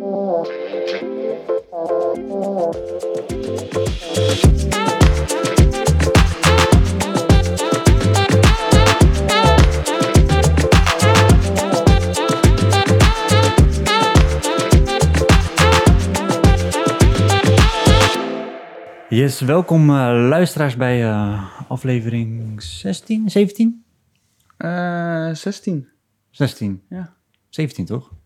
Yes, welkom uh, luisteraars bij uh, aflevering 16, 17? Uh, 16. 16? Ja. 17 toch?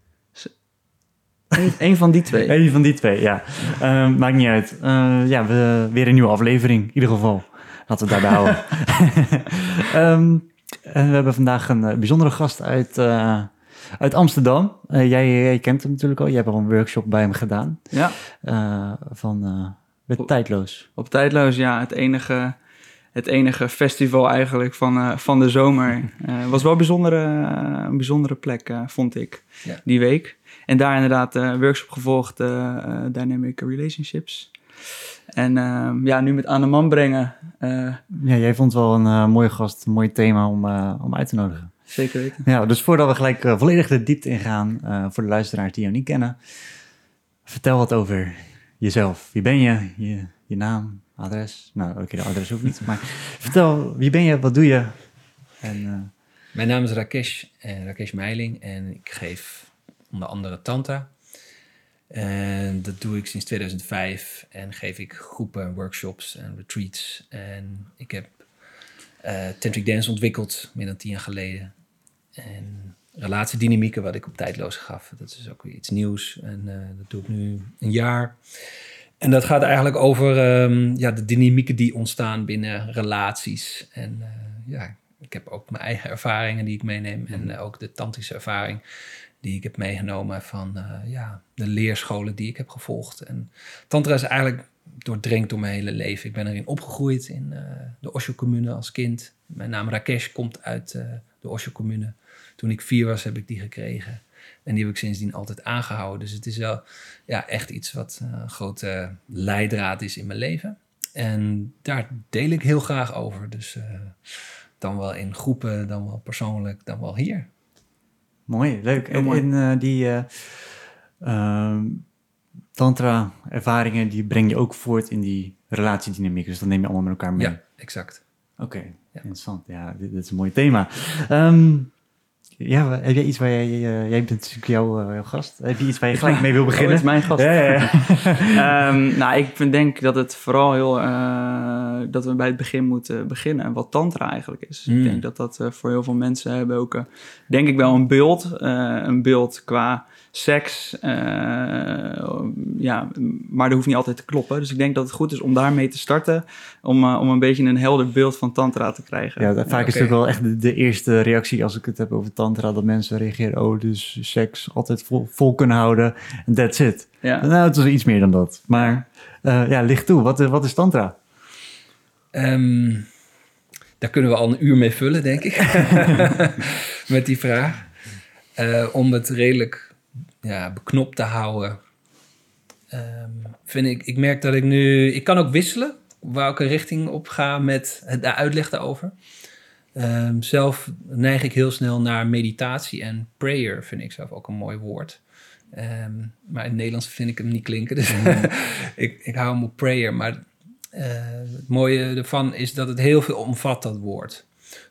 Eén van die twee. Eén van die twee, ja. Uh, maakt niet uit. Uh, ja, we, weer een nieuwe aflevering, in ieder geval. Laten we het daarbij houden. um, en we hebben vandaag een uh, bijzondere gast uit, uh, uit Amsterdam. Jij, jij, kent hem natuurlijk al. Je hebt al een workshop bij hem gedaan. Ja. van met Tijdloos. Op Tijdloos, ja. Het enige, het enige festival eigenlijk van, van de zomer. Het was wel een bijzondere, een bijzondere plek, vond ik, ja. die week. En daar inderdaad een workshop gevolgd, Dynamic Relationships. En uh, ja, nu met aan de man brengen. Uh, ja, jij vond wel een uh, mooie gast, een mooi thema om, uh, om uit te nodigen. Zeker weten. Ja, dus voordat we gelijk volledig de diepte ingaan, voor de luisteraars die jou niet kennen, vertel wat over jezelf. Wie ben je? Je, je naam, adres? Nou, oké, okay, de adres hoeft niet, maar vertel, wie ben je, wat doe je? En, Mijn naam is Rakesh, Rakesh Meiling en ik geef onder andere Tanta. En dat doe ik sinds 2005 en geef ik groepen, workshops en retreats. En ik heb uh, Tantric Dance ontwikkeld, meer dan tien jaar geleden. En relatiedynamieken, wat ik op tijdloos gaf. Dat is ook weer iets nieuws en uh, dat doe ik nu een jaar. En dat gaat eigenlijk over um, ja, de dynamieken die ontstaan binnen relaties. En uh, ja, ik heb ook mijn eigen ervaringen die ik meeneem en ook de tantrische ervaring die ik heb meegenomen van uh, ja, de leerscholen die ik heb gevolgd. En Tantra is eigenlijk doordrenkt door mijn hele leven. Ik ben erin opgegroeid in uh, de Osho-commune als kind. Mijn naam Rakesh komt uit uh, de Osho-commune. Toen ik vier was, heb ik die gekregen. En die heb ik sindsdien altijd aangehouden. Dus het is wel ja, echt iets wat een grote leidraad is in mijn leven. En daar deel ik heel graag over. Dus dan wel in groepen, dan wel persoonlijk, dan wel hier. Mooi, leuk. En, en uh, die uh, uh, tantra-ervaringen, die breng je ook voort in die relatiedynamiek. Dus dat neem je allemaal met elkaar mee. Ja, exact. Oké, okay, ja. interessant. Ja, dit, dit, is een mooi thema. Um, ja, heb jij iets waar jij, uh, jij bent natuurlijk jouw, uh, jouw gast. Heb je iets waar je gelijk mee wil beginnen? Oh, het is mijn gast. Ja, ja, ja. um, nou, ik vind, denk dat het vooral heel, uh, dat we bij het begin moeten beginnen. Wat tantra eigenlijk is. Mm. Ik denk dat dat voor heel veel mensen hebben ook, denk ik wel een beeld. een beeld qua seks. ja, maar dat hoeft niet altijd te kloppen. Dus ik denk dat het goed is om daarmee te starten. Om, om een beetje een helder beeld van tantra te krijgen. Ja, vaak okay. is het ook wel echt de, de, eerste reactie als ik het heb over tantra. Dat mensen reageren, oh, dus seks altijd vol, vol kunnen houden. En that's it. Ja. Nou, het is iets meer dan dat. Maar uh, ja, licht toe. Wat, wat is tantra? Um, daar kunnen we al een uur mee vullen, denk ik. Met die vraag. Uh, om het redelijk ja, beknopt te houden. Um, vind ik, ik merk dat ik nu... Ik kan ook wisselen welke richting op ga met de uitleg daarover. Um, zelf neig ik heel snel naar meditatie en prayer, vind ik zelf ook een mooi woord. Um, maar in het Nederlands vind ik hem niet klinken, dus mm. ik, ik hou hem op prayer. Maar uh, het mooie ervan is dat het heel veel omvat, dat woord.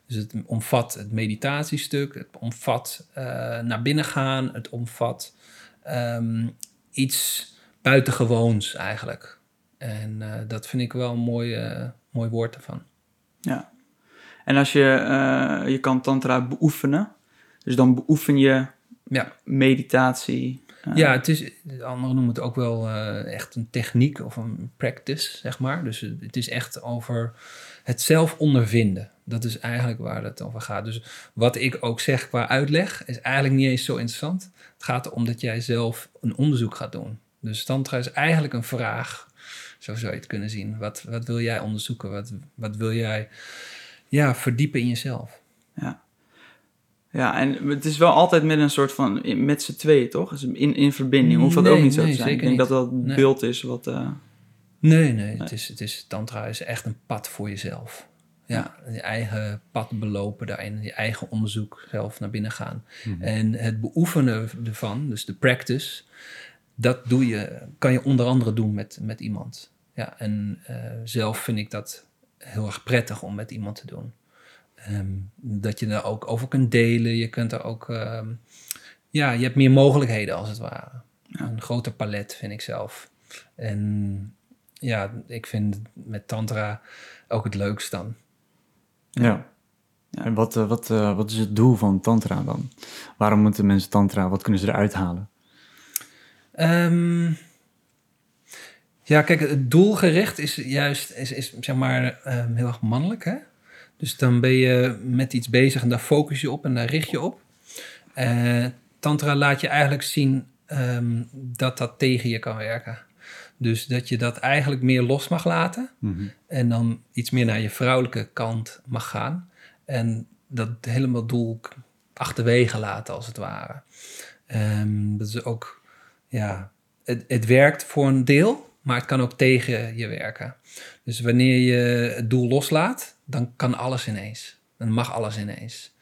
Dus het omvat het meditatiestuk, het omvat uh, naar binnen gaan, het omvat um, iets buitengewoons eigenlijk. En uh, dat vind ik wel een mooi, uh, mooi woord ervan. Ja. En als je, uh, je kan tantra beoefenen, dus dan beoefen je ja. meditatie. Ja, het is, anderen noemen het ook wel echt een techniek of een practice, zeg maar. Dus het is echt over het zelf ondervinden. Dat is eigenlijk waar het over gaat. Dus wat ik ook zeg qua uitleg is eigenlijk niet eens zo interessant. Het gaat erom dat jij zelf een onderzoek gaat doen. Dus tantra is eigenlijk een vraag. Zo zou je het kunnen zien. Wat, wat wil jij onderzoeken? Wat, wat wil jij ja, verdiepen in jezelf? Ja. Ja, en het is wel altijd met een soort van, met z'n tweeën, toch? Dus in, in verbinding, hoeft dat nee, ook niet zo nee, te zijn. Ik denk niet. dat dat Nee. beeld is wat... uh, Nee, nee, Het, is, het is, tantra is echt een pad voor jezelf. Ja, je eigen pad belopen daarin, je eigen onderzoek zelf naar binnen gaan. Mhm. En het beoefenen ervan, dus de practice, dat doe je, kan je onder andere doen met, met iemand. Ja, en eh, zelf vind ik dat heel erg prettig om met iemand te doen. Ehm, dat je er ook over kunt delen. Je kunt er ook, ehm, ja, je hebt meer mogelijkheden als het ware. Een groter palet vind ik zelf. En ja, ik vind met Tantra ook het leukst dan. Ja. ja. En wat, eh, wat, uh, wat is het doel van Tantra dan? Waarom moeten mensen Tantra, wat kunnen ze eruit halen? Um, ja, kijk, het doelgericht is juist, is, is zeg maar um, heel erg mannelijk, hè? Dus dan ben je met iets bezig en daar focus je op en daar richt je op. Uh, tantra laat je eigenlijk zien um, dat dat tegen je kan werken. Dus dat je dat eigenlijk meer los mag laten. Mm -hmm. En dan iets meer naar je vrouwelijke kant mag gaan. En dat helemaal doel achterwege laten, als het ware. Um, dat is ook, ja, het, het werkt voor een deel, maar het kan ook tegen je werken. Dus wanneer je het doel loslaat, dan kan alles ineens. Dan mag alles ineens.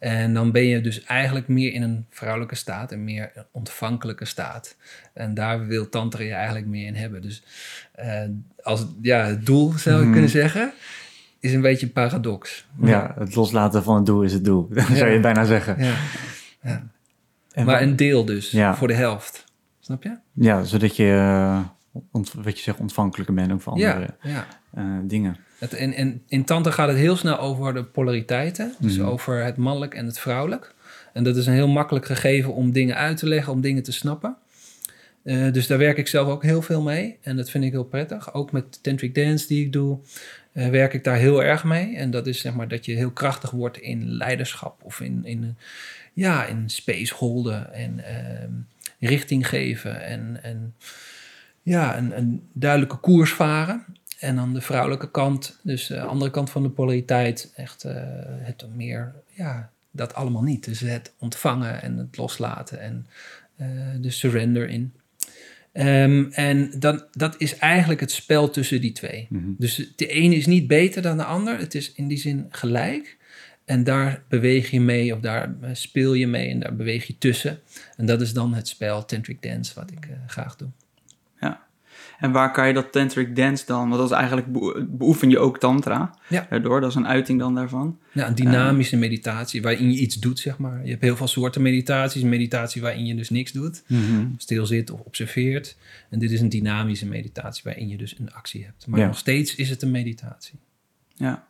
En dan ben je dus eigenlijk meer in een vrouwelijke staat, een meer ontvankelijke staat. En daar wil Tantra je eigenlijk meer in hebben. Dus uh, als ja, het doel, zou je mm. kunnen zeggen, is een beetje een paradox. Ja, het loslaten van het doel is het doel, ja. zou je bijna zeggen. Ja. ja. Maar een deel dus, voor de helft. Snap je? Ja, zodat je, ont, wat je zegt, ontvankelijker bent ook voor andere ja, uh, dingen. Het, in, Tantra gaat het heel snel over de polariteiten. Dus mm. over het mannelijk en het vrouwelijk. En dat is een heel makkelijk gegeven om dingen uit te leggen, om dingen te snappen. Uh, dus daar werk ik zelf ook heel veel mee. En dat vind ik heel prettig. Ook met tantric dance die ik doe, uh, werk ik daar heel erg mee. En dat is zeg maar dat je heel krachtig wordt in leiderschap of in, in, ja, in space holden en uh, richting geven. En, en ja, een, een duidelijke koers varen. En aan de vrouwelijke kant, dus de andere kant van de polariteit, echt uh, het meer, ja, dat allemaal niet. Dus het ontvangen en het loslaten en uh, de surrender in. Um, en dan, dat is eigenlijk het spel tussen die twee. Mm -hmm. Dus de ene is niet beter dan de ander, het is in die zin gelijk. En daar beweeg je mee, of daar speel je mee en daar beweeg je tussen. En dat is dan het spel Tantric Dance, wat ik uh, graag doe. En waar kan je dat tantric dance dan? Want dat is eigenlijk beoefen je ook tantra. Ja. Daardoor, dat is een uiting dan daarvan. Ja, een dynamische uh, meditatie waarin je iets doet, zeg maar. Je hebt heel veel soorten meditaties. Meditatie waarin je dus niks doet. Mm -hmm. Stil zit of observeert. En dit is een dynamische meditatie waarin je dus een actie hebt. Maar Ja. nog steeds is het een meditatie. Ja.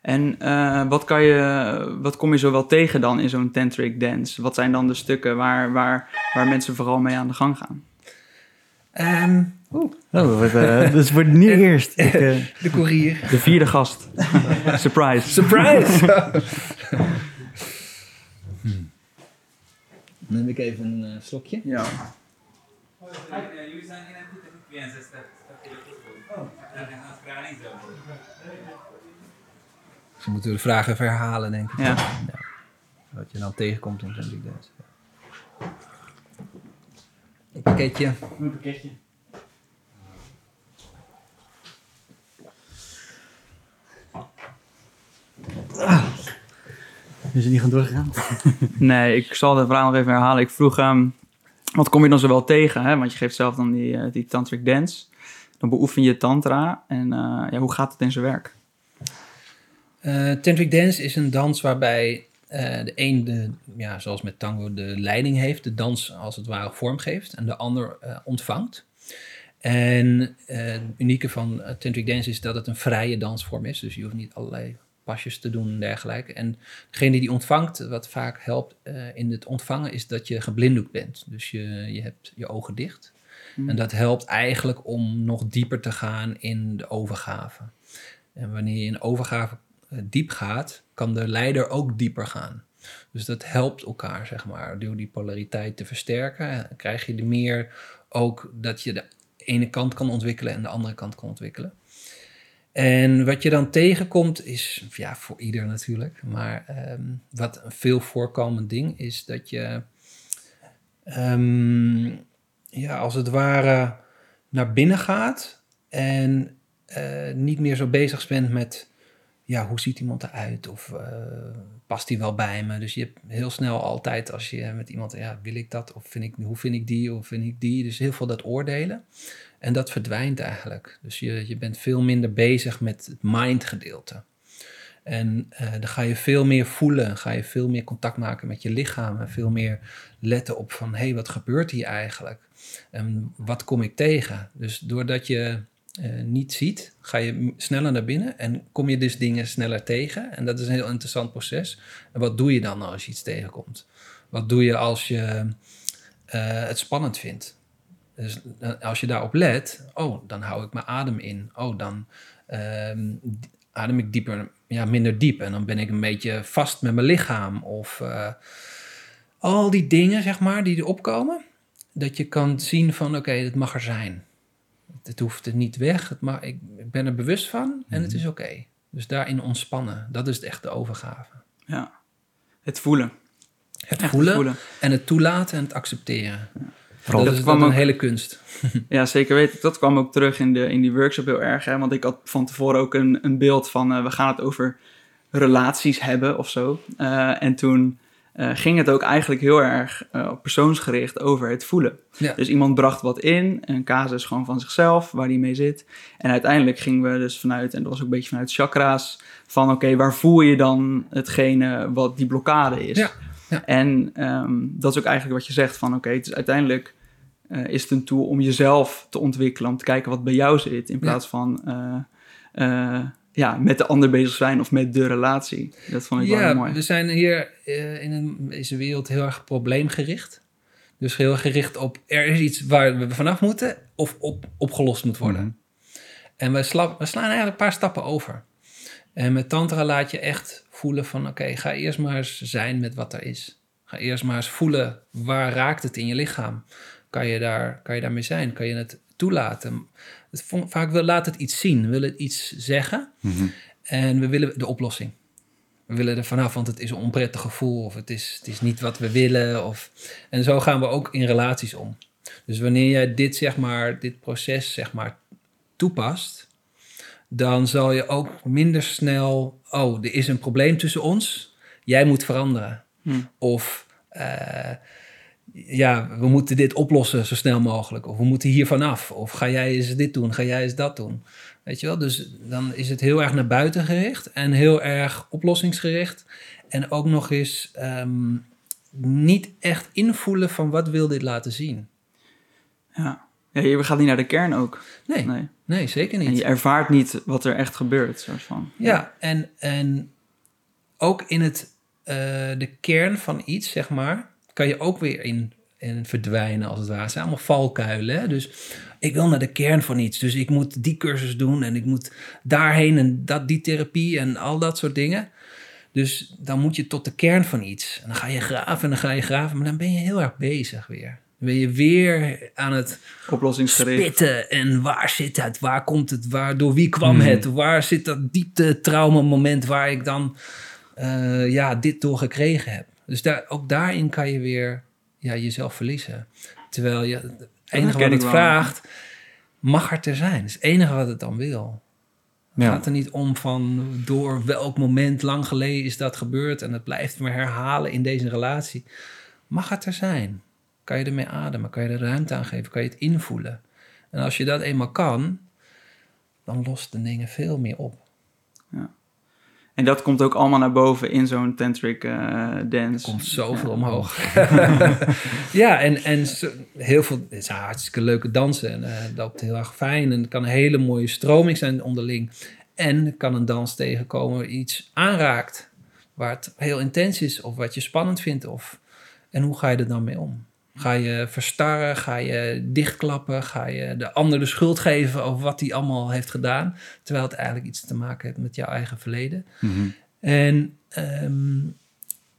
En uh, wat, kan je, wat kom je zo wel tegen dan in zo'n tantric dance? Wat zijn dan de stukken waar, waar, waar mensen vooral mee aan de gang gaan? Um, Oh, wat, uh, dus wordt nu eerst. Ik, uh, de courier. De vierde gast. Surprise. Surprise! hmm. Dan neem ik even een uh, slokje. Ja. Ze moeten de vragen even herhalen, denk ik. Ja. ja. Wat je dan tegenkomt in zo'n dance. Een pakketje. Een pakketje. Ah. Is het niet gaan doorgegaan? nee, ik zal de vraag nog even herhalen. Ik vroeg, um, wat kom je dan zo wel tegen? Hè? Want je geeft zelf dan die, uh, die tantric dance. Dan beoefen je tantra. En uh, ja, hoe gaat het in zijn werk? Uh, tantric dance is een dans waarbij de een, de, ja, zoals met tango, de leiding heeft. De dans als het ware vorm geeft. En de ander ontvangt. En het unieke van tantric dance is dat het een vrije dansvorm is. Dus je hoeft niet allerlei pasjes te doen en dergelijke. En degene die ontvangt, wat vaak helpt uh, in het ontvangen, is dat je geblinddoekt bent. Dus je, je hebt je ogen dicht. Mm. En dat helpt eigenlijk om nog dieper te gaan in de overgave. En wanneer je in overgave uh, diep gaat, kan de leider ook dieper gaan. Dus dat helpt elkaar, zeg maar. Door die polariteit te versterken, krijg je er meer ook dat je de ene kant kan ontwikkelen en de andere kant kan ontwikkelen. En wat je dan tegenkomt is, ja, voor ieder natuurlijk, maar um, wat een veel voorkomend ding is dat je, um, ja, als het ware naar binnen gaat en uh, niet meer zo bezig bent met ja, hoe ziet iemand eruit? Of eh, past die wel bij me? Dus je hebt heel snel altijd als je met iemand, ja, wil ik dat? Of vind ik, hoe vind ik die? Of vind ik die? Dus heel veel dat oordelen. En dat verdwijnt eigenlijk. Dus je, je bent veel minder bezig met het mind gedeelte. En uh, dan ga je veel meer voelen, ga je veel meer contact maken met je lichaam en veel meer letten op van hé, hey, wat gebeurt hier eigenlijk? En wat kom ik tegen? Dus doordat je uh, niet ziet, ga je sneller naar binnen en kom je dus dingen sneller tegen. En dat is een heel interessant proces. En wat doe je dan als je iets tegenkomt? Wat doe je als je uh, het spannend vindt? Dus als je daarop let, oh, dan hou ik mijn adem in. Oh, dan uh, adem ik dieper, ja, minder diep. En dan ben ik een beetje vast met mijn lichaam. Of uh, al die dingen, zeg maar, die er opkomen. Dat je kan zien van, oké, okay, het mag er zijn. Het hoeft er niet weg. Het mag, ik, ik ben er bewust van en het is oké. Okay. Dus daarin ontspannen. Dat is echt de overgave. Ja, het voelen. Het voelen, voelen, en het toelaten en het accepteren. Ja. Vooral, dat, is kwam een hele kunst. ja, zeker weten. Dat kwam ook terug in, de, in die workshop heel erg. Hè? Want ik had van tevoren ook een, een beeld van... Uh, we gaan het over relaties hebben of zo. Uh, en toen uh, ging het ook eigenlijk heel erg persoonsgericht over het voelen. Ja. Dus iemand bracht wat in, een casus gewoon van zichzelf, waar die mee zit. En uiteindelijk gingen we dus vanuit, en dat was ook een beetje vanuit chakra's... van oké, waar voel je dan hetgene wat die blokkade is... Ja. Ja. En um, dat is ook eigenlijk wat je zegt van oké, okay, het is uiteindelijk uh, is het een tool om jezelf te ontwikkelen, om te kijken wat bij jou zit, in plaats ja. van uh, uh, ja, met de ander bezig zijn of met de relatie. Dat vond ik ja, wel mooi. we zijn hier in een, deze wereld heel erg probleemgericht. Dus heel gericht op er is iets waar we vanaf moeten of op, opgelost moet worden. Mm-hmm. En we, sla, we slaan eigenlijk een paar stappen over. En met tantra laat je echt voelen van... oké, ga eerst maar eens zijn met wat er is. Ga eerst maar eens voelen waar raakt het in je lichaam. Kan je, daar, kan je daarmee zijn? Kan je het toelaten? Het, vaak wil, laat het iets zien. Willen het iets zeggen. Mm-hmm. En we willen de oplossing. We willen er vanaf, want het is een onprettig gevoel. Of het is, het is niet wat we willen. Of, en zo gaan we ook in relaties om. Dus wanneer jij dit, zeg maar, dit proces zeg maar, toepast dan zal je ook minder snel, oh, er is een probleem tussen ons, jij moet veranderen. Hmm. Of uh, ja, we moeten dit oplossen zo snel mogelijk. Of we moeten hier vanaf. Of ga jij eens dit doen, ga jij eens dat doen. Weet je wel, dus dan is het heel erg naar buiten gericht en heel erg oplossingsgericht. En ook nog eens um, niet echt invoelen van wat wil dit laten zien. Ja. Ja, je gaat niet naar de kern ook. Nee, nee, nee zeker niet. En je ervaart niet wat er echt gebeurt. Soort van. Ja, en, en ook in het, uh, de kern van iets, zeg maar, kan je ook weer in, in verdwijnen, als het ware. Het zijn allemaal valkuilen. Hè? Dus ik wil naar de kern van iets. Dus ik moet die cursus doen en ik moet daarheen en dat, die therapie en al dat soort dingen. Dus dan moet je tot de kern van iets. En dan ga je graven en dan ga je graven, maar dan ben je heel erg bezig weer ben je weer aan het spitten. En waar zit het? Waar komt het? Waar, door wie kwam hmm. het? Waar zit dat diepte trauma moment waar ik dan uh, ja, dit door gekregen heb? Dus daar, ook daarin kan je weer ja, jezelf verliezen. Terwijl je, het enige wat het vraagt, mag er te zijn. Dat is het enige wat het dan wil. Het gaat er niet om van door welk moment lang geleden is dat gebeurd en het blijft me herhalen in deze relatie. Mag het er zijn? Kan je ermee ademen? Kan je er ruimte aan geven? Kan je het invoelen? En als je dat eenmaal kan, dan lost de dingen veel meer op. Ja. En dat komt ook allemaal naar boven in zo'n tantric uh, dance. Er komt zoveel omhoog. ja, en, en heel veel, het is hartstikke leuke dansen. En uh, dat loopt heel erg fijn. En het kan een hele mooie stroming zijn onderling. En kan een dans tegenkomen iets aanraakt. Waar het heel intens is. Of wat je spannend vindt. Of, en hoe ga je er dan mee om? Ga je verstarren? Ga je dichtklappen? Ga je de ander de schuld geven over wat hij allemaal heeft gedaan? Terwijl het eigenlijk iets te maken heeft met jouw eigen verleden. Mhm. En ehm,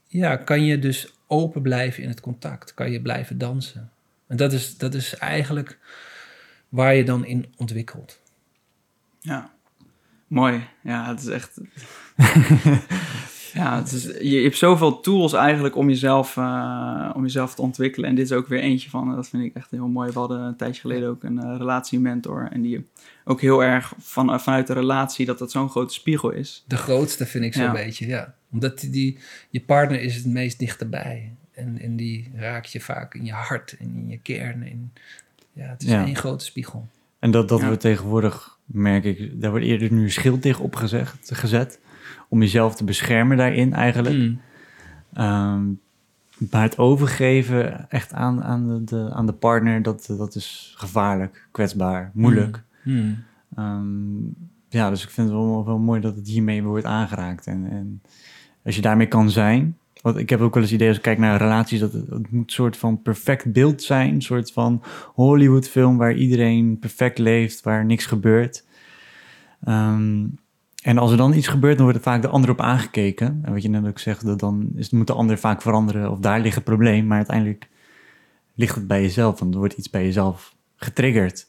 ja, kan je dus open blijven in het contact? Kan je blijven dansen? En dat is, dat is eigenlijk waar je dan in ontwikkelt. Ja, mooi. Ja, het is echt. Ja, het is, je, hebt zoveel tools eigenlijk om jezelf, eh, om jezelf te ontwikkelen. En dit is ook weer eentje van. Dat vind ik echt heel mooi. We hadden een tijdje geleden ook een eh, relatiementor. En die ook heel erg van, eh, vanuit de relatie dat dat zo'n grote spiegel is. De grootste vind ik zo'n Ja. beetje, ja. Omdat die, die, je partner is het meest dichterbij. En, en die raakt je vaak in je hart en in je kern. En, ja, het is Ja. één grote spiegel. En dat, dat Ja. wordt tegenwoordig, merk ik, daar wordt eerder nu een schild tegen opgezet, gezet. Om jezelf te beschermen daarin eigenlijk. Mm. Ehm, maar het overgeven echt aan, aan, de, de- aan de partner, dat, dat is gevaarlijk, kwetsbaar, moeilijk. Mm. Ehm, ja, dus ik vind het wel, wel mooi dat het hiermee wordt aangeraakt. En, en als je daarmee kan zijn. Want ik heb ook wel eens idee als ik kijk naar relaties, dat het, het moet een soort van perfect beeld zijn. Een soort van Hollywoodfilm waar iedereen perfect leeft, waar niks gebeurt. Ehm, en als er dan iets gebeurt, dan wordt er vaak de ander op aangekeken. En wat je net ook zegt, dat dan is, moet de ander vaak veranderen. Of daar ligt het probleem. Maar uiteindelijk ligt het bij jezelf. Want er wordt iets bij jezelf getriggerd.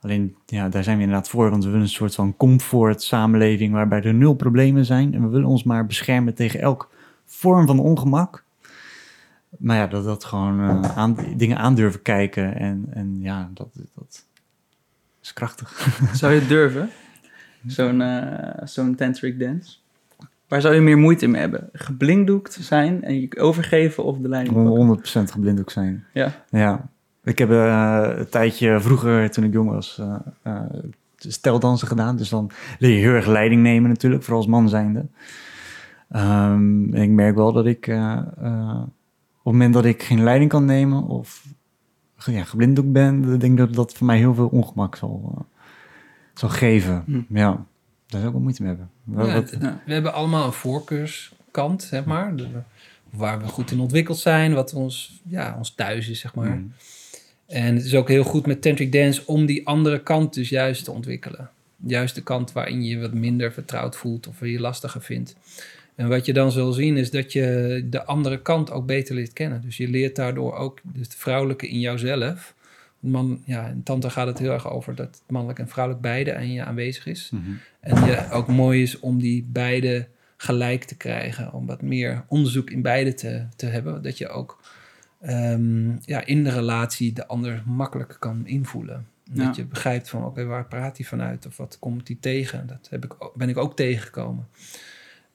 Alleen, ja, daar zijn we inderdaad voor. Want we willen een soort van comfort samenleving waarbij er nul problemen zijn. En we willen ons maar beschermen tegen elk vorm van ongemak. Maar ja, dat, dat gewoon eh, aan, dingen aandurven kijken. En, en ja, dat, dat is krachtig. Zou je het durven? Zo'n eh, zo'n tantric dance? Waar zou je meer moeite mee hebben? Geblinddoekt zijn en je overgeven of de leiding pakken? 100% geblinddoekt zijn. Ja. Ja, ik heb eh, een tijdje vroeger, toen ik jong was, eh, steldansen gedaan. Dus dan leer je heel erg leiding nemen natuurlijk, vooral als man zijnde. Ehm, en ik merk wel dat ik, op het moment dat ik geen leiding kan nemen of ja, geblinddoekt ben, denk ik dat dat voor mij heel veel ongemak zal, zal geven. Hm. Ja, daar zou ik wel moeite mee hebben. Wel Ja, wat- ja. We hebben allemaal een voorkeurskant, zeg maar. De- waar we goed in ontwikkeld zijn, wat ons, ja, ons thuis is, zeg maar. Mm. En het is ook heel goed met tantric dance om die andere kant dus juist te ontwikkelen. Juist de kant waarin je je wat minder vertrouwd voelt of je lastiger vindt. En wat je dan zal zien is dat je de andere kant ook beter leert kennen. Dus je leert daardoor ook dus de vrouwelijke in jouzelf. Man, ja, in Tantra gaat het heel erg over dat mannelijk en vrouwelijk beide aan je aanwezig is. Mhm. En je ook mooi is om die beide gelijk te krijgen. Om wat meer onderzoek in beide te, te hebben. Dat je ook ehm, ja, in de relatie de ander makkelijker kan invoelen. Ja. Dat je begrijpt van oké, waar praat hij vanuit? Of wat komt hij tegen? Dat heb ik, ben ik ook tegengekomen.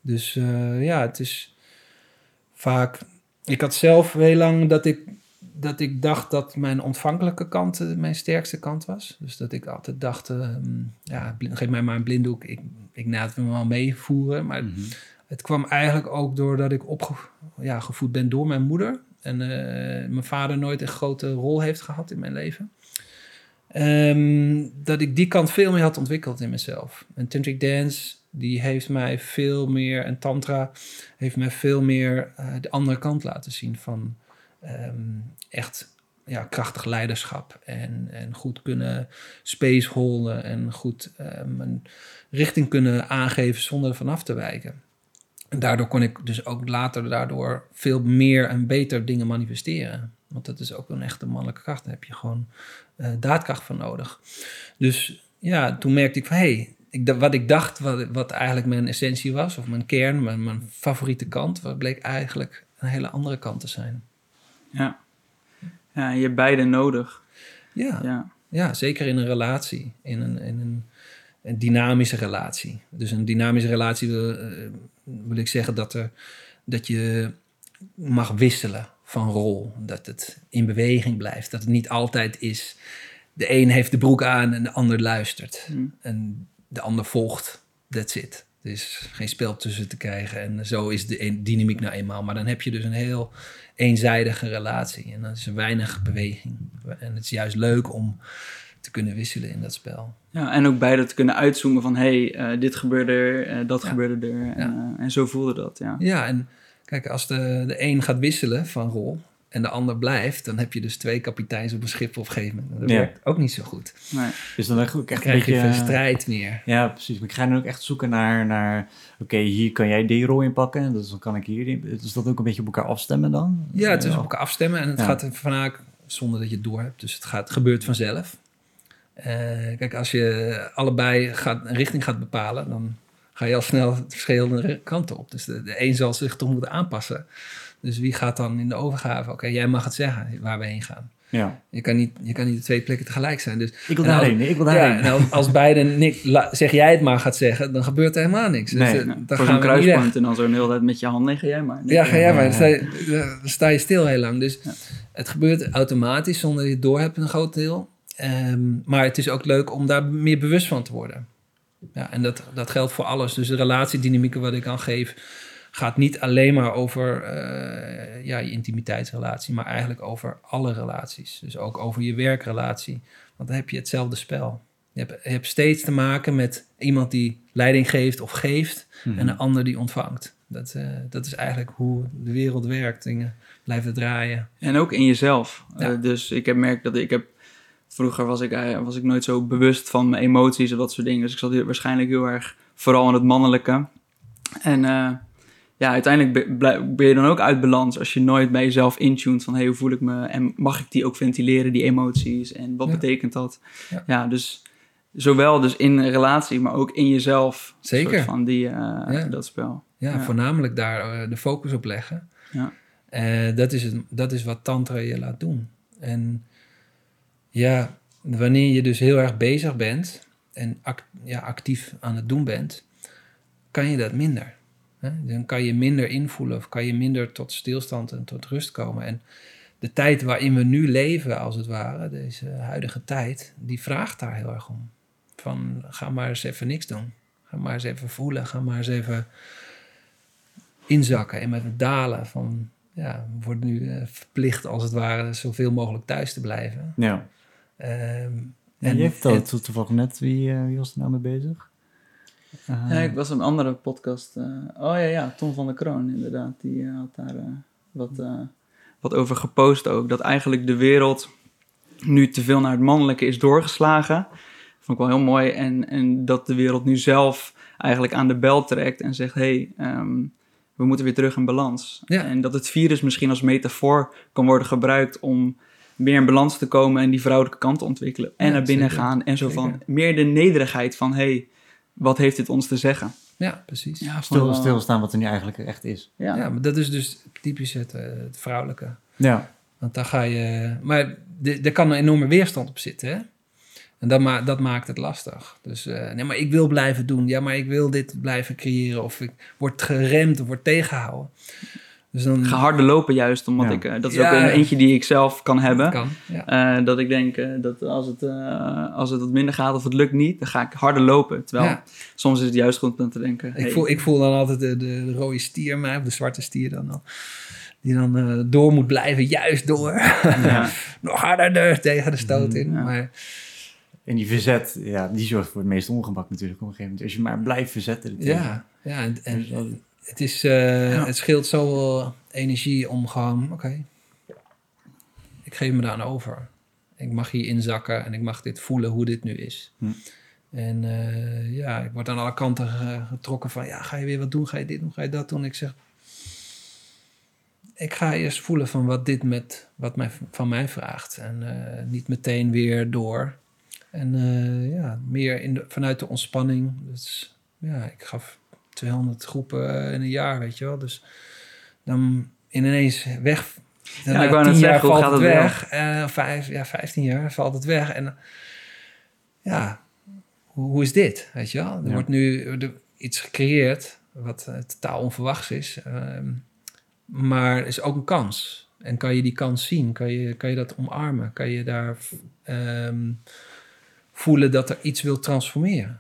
Dus eh, ja, het is vaak... Ik had zelf heel lang dat ik, dat ik dacht dat mijn ontvankelijke kant eh, mijn sterkste kant was. Dus dat ik altijd dacht, ehm, ja, blind- geef mij maar een blinddoek. Ik, ik na het wel meevoeren. Maar Mhm. het kwam eigenlijk ook doordat ik opgevoed ja, gevoed ben door mijn moeder. En eh, mijn vader nooit een grote rol heeft gehad in mijn leven. Ehm, dat ik die kant veel meer had ontwikkeld in mezelf. En Tantric Dance, die heeft mij veel meer, en Tantra heeft mij veel meer eh, de andere kant laten zien van ehm, echt ja, krachtig leiderschap. En, en goed kunnen space holden en goed ehm, een richting kunnen aangeven zonder er vanaf te wijken. En daardoor kon ik dus ook later daardoor veel meer en beter dingen manifesteren. Want dat is ook een echte mannelijke kracht. Daar heb je gewoon eh, daadkracht van nodig. Dus ja, toen merkte ik van... hé, hey, wat ik dacht wat, wat eigenlijk mijn essentie was... of mijn kern, mijn, mijn favoriete kant... bleek eigenlijk een hele andere kant te zijn. Ja. ja, je hebt beide nodig. Ja, ja. Ja. zeker in een relatie. In een, in een, een dynamische relatie. Dus een dynamische relatie wil, eh, wil ik zeggen dat, er, dat je mag wisselen van rol. Dat het in beweging blijft. Dat het niet altijd is... de een heeft de broek aan en de ander luistert. Hm. En de ander volgt. That's it. Er is geen spel tussen te krijgen. En zo is de dynamiek nou eenmaal. Maar dan heb je dus een heel eenzijdige relatie. En dan is er weinig beweging. En het is juist leuk om te kunnen wisselen in dat spel. Ja, en ook beide te kunnen uitzoomen van... hé, hey, eh, dit gebeurde er, eh, dat Ja. gebeurde er. En, eh, en zo voelde dat, ja. Ja, en kijk, als de, de een gaat wisselen van rol en de ander blijft, dan heb je dus twee kapiteins op een schip op een gegeven moment. Dat Ja. werkt ook niet zo goed. Nee. Dus dan echt Dan echt een krijg je beetje... geen strijd meer. Ja, precies. Maar ik ga dan ook echt zoeken naar, naar oké, hier kan jij die rol inpakken, dus dan kan ik hier in. Dus dat ook een beetje op elkaar afstemmen dan? Ja, het is op elkaar afstemmen en het Ja. gaat vaak zonder dat je het door hebt. Dus het gaat, gebeurt vanzelf. Eh, kijk, als je allebei gaat, een richting gaat bepalen, dan ga je al snel verschillende kanten op. Dus de, de een zal zich toch moeten aanpassen. Dus wie gaat dan in de overgave? Oké, jij mag het zeggen waar we heen gaan. Ja. Je kan niet, je kan niet op twee plekken tegelijk zijn. Dus, Ik wil daarheen, ik wil ja, daarheen. en als, als beide niks, zeg jij het maar gaat zeggen, dan gebeurt er helemaal niks. Dus, Nee, eh, Ja, dan voor zo'n kruispunt en dan zo'n heel tijd met je hand. Ga jij maar. Nee, Ja, ga jij maar. Dan sta, je, dan sta je stil heel lang. Dus Ja. het gebeurt automatisch zonder dat je het door hebt een groot deel. Ehm, maar het is ook leuk om daar meer bewust van te worden. Ja, en dat, dat geldt voor alles. Dus de relatiedynamieken wat ik aan geef, gaat niet alleen maar over eh, ja, je intimiteitsrelatie, maar eigenlijk over alle relaties. Dus ook over je werkrelatie. Want dan heb je hetzelfde spel. Je hebt, je hebt steeds te maken met iemand die leiding geeft of geeft Mhm. en een ander die ontvangt. Dat, eh, dat is eigenlijk hoe de wereld werkt. Dingen blijven draaien. En ook in jezelf. Ja. Eh, dus ik heb merkt dat ik heb... Vroeger was ik, was ik nooit zo bewust van mijn emoties en dat soort dingen. Dus ik zat hier waarschijnlijk heel erg vooral in het mannelijke. En ja, uiteindelijk ben je dan ook uit balans als je nooit bij jezelf intuned van... Hey, hoe voel ik me? En mag ik die ook ventileren, die emoties? En wat Ja. betekent dat? Ja. Ja. dus zowel dus in een relatie, maar ook in jezelf. Zeker. van die, eh, Ja. dat spel. Ja, voornamelijk daar eh, de focus op leggen. Ja. Eh, dat, is het, dat is wat tantra je laat doen. En ja, wanneer je dus heel erg bezig bent en act- ja, actief aan het doen bent, kan je dat minder. Dan kan je minder invoelen of kan je minder tot stilstand en tot rust komen. En de tijd waarin we nu leven, als het ware, deze huidige tijd, die vraagt daar heel erg om. Van ga maar eens even niks doen. Ga maar eens even voelen. Ga maar eens even inzakken en met het dalen van ja, we worden nu eh, verplicht als het ware zoveel mogelijk thuis te blijven. Ja. Ehm, En en je vertelde toevallig net, wie, eh, wie was er nou mee bezig? Eh, Ja, ik was een andere podcast. eh, oh ja, ja, Tom van der Kroon inderdaad. Die eh, had daar eh, wat, wat over gepost ook. Dat eigenlijk de wereld nu te veel naar het mannelijke is doorgeslagen. Vond ik wel heel mooi. En, en dat de wereld nu zelf eigenlijk aan de bel trekt en zegt... hey, ehm, we moeten weer terug in balans. Ja. En dat het virus misschien als metafoor kan worden gebruikt om meer in balans te komen en die vrouwelijke kant te ontwikkelen. En Ja, naar binnen zeker. gaan en zo van meer de nederigheid van hey, wat heeft dit ons te zeggen? ja, precies. Ja. Stil, stilstaan wat er nu eigenlijk echt is. Ja. maar dat is dus typisch het, eh, het vrouwelijke. Ja. Want daar ga je... Maar de- er kan een enorme weerstand op zitten, hè? En dat, ma dat maakt het lastig. Dus eh, nee, maar ik wil blijven doen. Ja, maar ik wil dit blijven creëren. Of ik word geremd of word tegengehouden. Dus dan... Ga harder lopen juist, omdat Ja. ik... eh, dat is Ja. ook een eentje die ik zelf kan hebben. Kan, ja. Eh, dat ik denk eh, dat als het, eh, als het wat minder gaat of het lukt niet, dan ga ik harder lopen. Terwijl Ja. soms is het juist goed om te denken... Ik, hey, voel, ik voel dan altijd de, de, de rode stier mij, of de zwarte stier dan al. Die dan eh, door moet blijven, juist door. Ja. Nog harder tegen de stoot in. Ja. Maar En die verzet, ja, die zorgt voor het meeste ongemak natuurlijk op een gegeven moment. Als je maar blijft verzetten. natuurlijk. ja, ja en, en Dus dat- het, is, eh, het scheelt zoveel energie om gewoon, oké, ik geef me daar aan over. Ik mag hier inzakken en ik mag dit voelen hoe dit nu is. Hm. En eh, ja, ik word aan alle kanten ge- getrokken van, ja, ga je weer wat doen? Ga je dit doen? Ga je dat doen? Ik zeg, ik ga eerst voelen van wat dit met, wat mij, van mij vraagt. En eh, niet meteen weer door. En ja, meer in de, vanuit de ontspanning. Dus ja, ik gaf 200 groepen in een jaar, weet je wel. Dus dan ineens weg. Ja, Na ik wou net jaar zeggen, hoe valt gaat het weg. Eh, vijf, ja, 15 jaar valt het weg. En ja, hoe, hoe is dit? Weet je wel? Er Ja. wordt nu iets gecreëerd wat eh, totaal onverwachts is. Ehm, maar is ook een kans. En kan je die kans zien? Kan je, kan je dat omarmen? Kan je daar ehm, voelen dat er iets wil transformeren?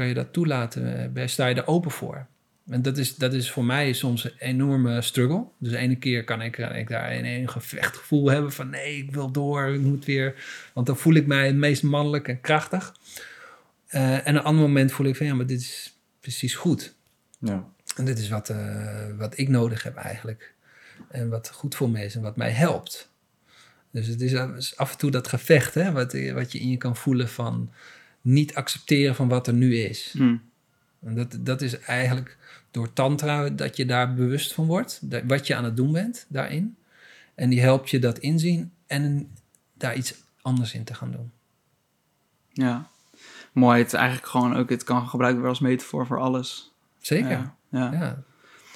Kan je dat toelaten? Eh, Sta je er open voor? En dat is, dat is voor mij soms een enorme struggle. Dus de ene keer kan ik, kan ik daar een, een gevechtgevoel hebben van nee, ik wil door, ik moet weer. Want dan voel ik mij het meest mannelijk en krachtig. Eh, en een ander moment voel ik van ja, maar dit is precies goed. Ja. En dit is wat, eh, wat ik nodig heb eigenlijk. En wat goed voor me is en wat mij helpt. Dus het is af- is af en toe dat gevecht, hè, wat, wat je in je kan voelen van niet accepteren van wat er nu is. Hm. En dat, dat is eigenlijk door tantra dat je daar bewust van wordt. dat- Wat je aan het doen bent daarin. En die helpt je dat inzien en daar iets anders in te gaan doen. Ja. Mooi, het is eigenlijk gewoon ook, het kan gebruikt worden als metafoor voor alles. Zeker. Ja, ja. Ja.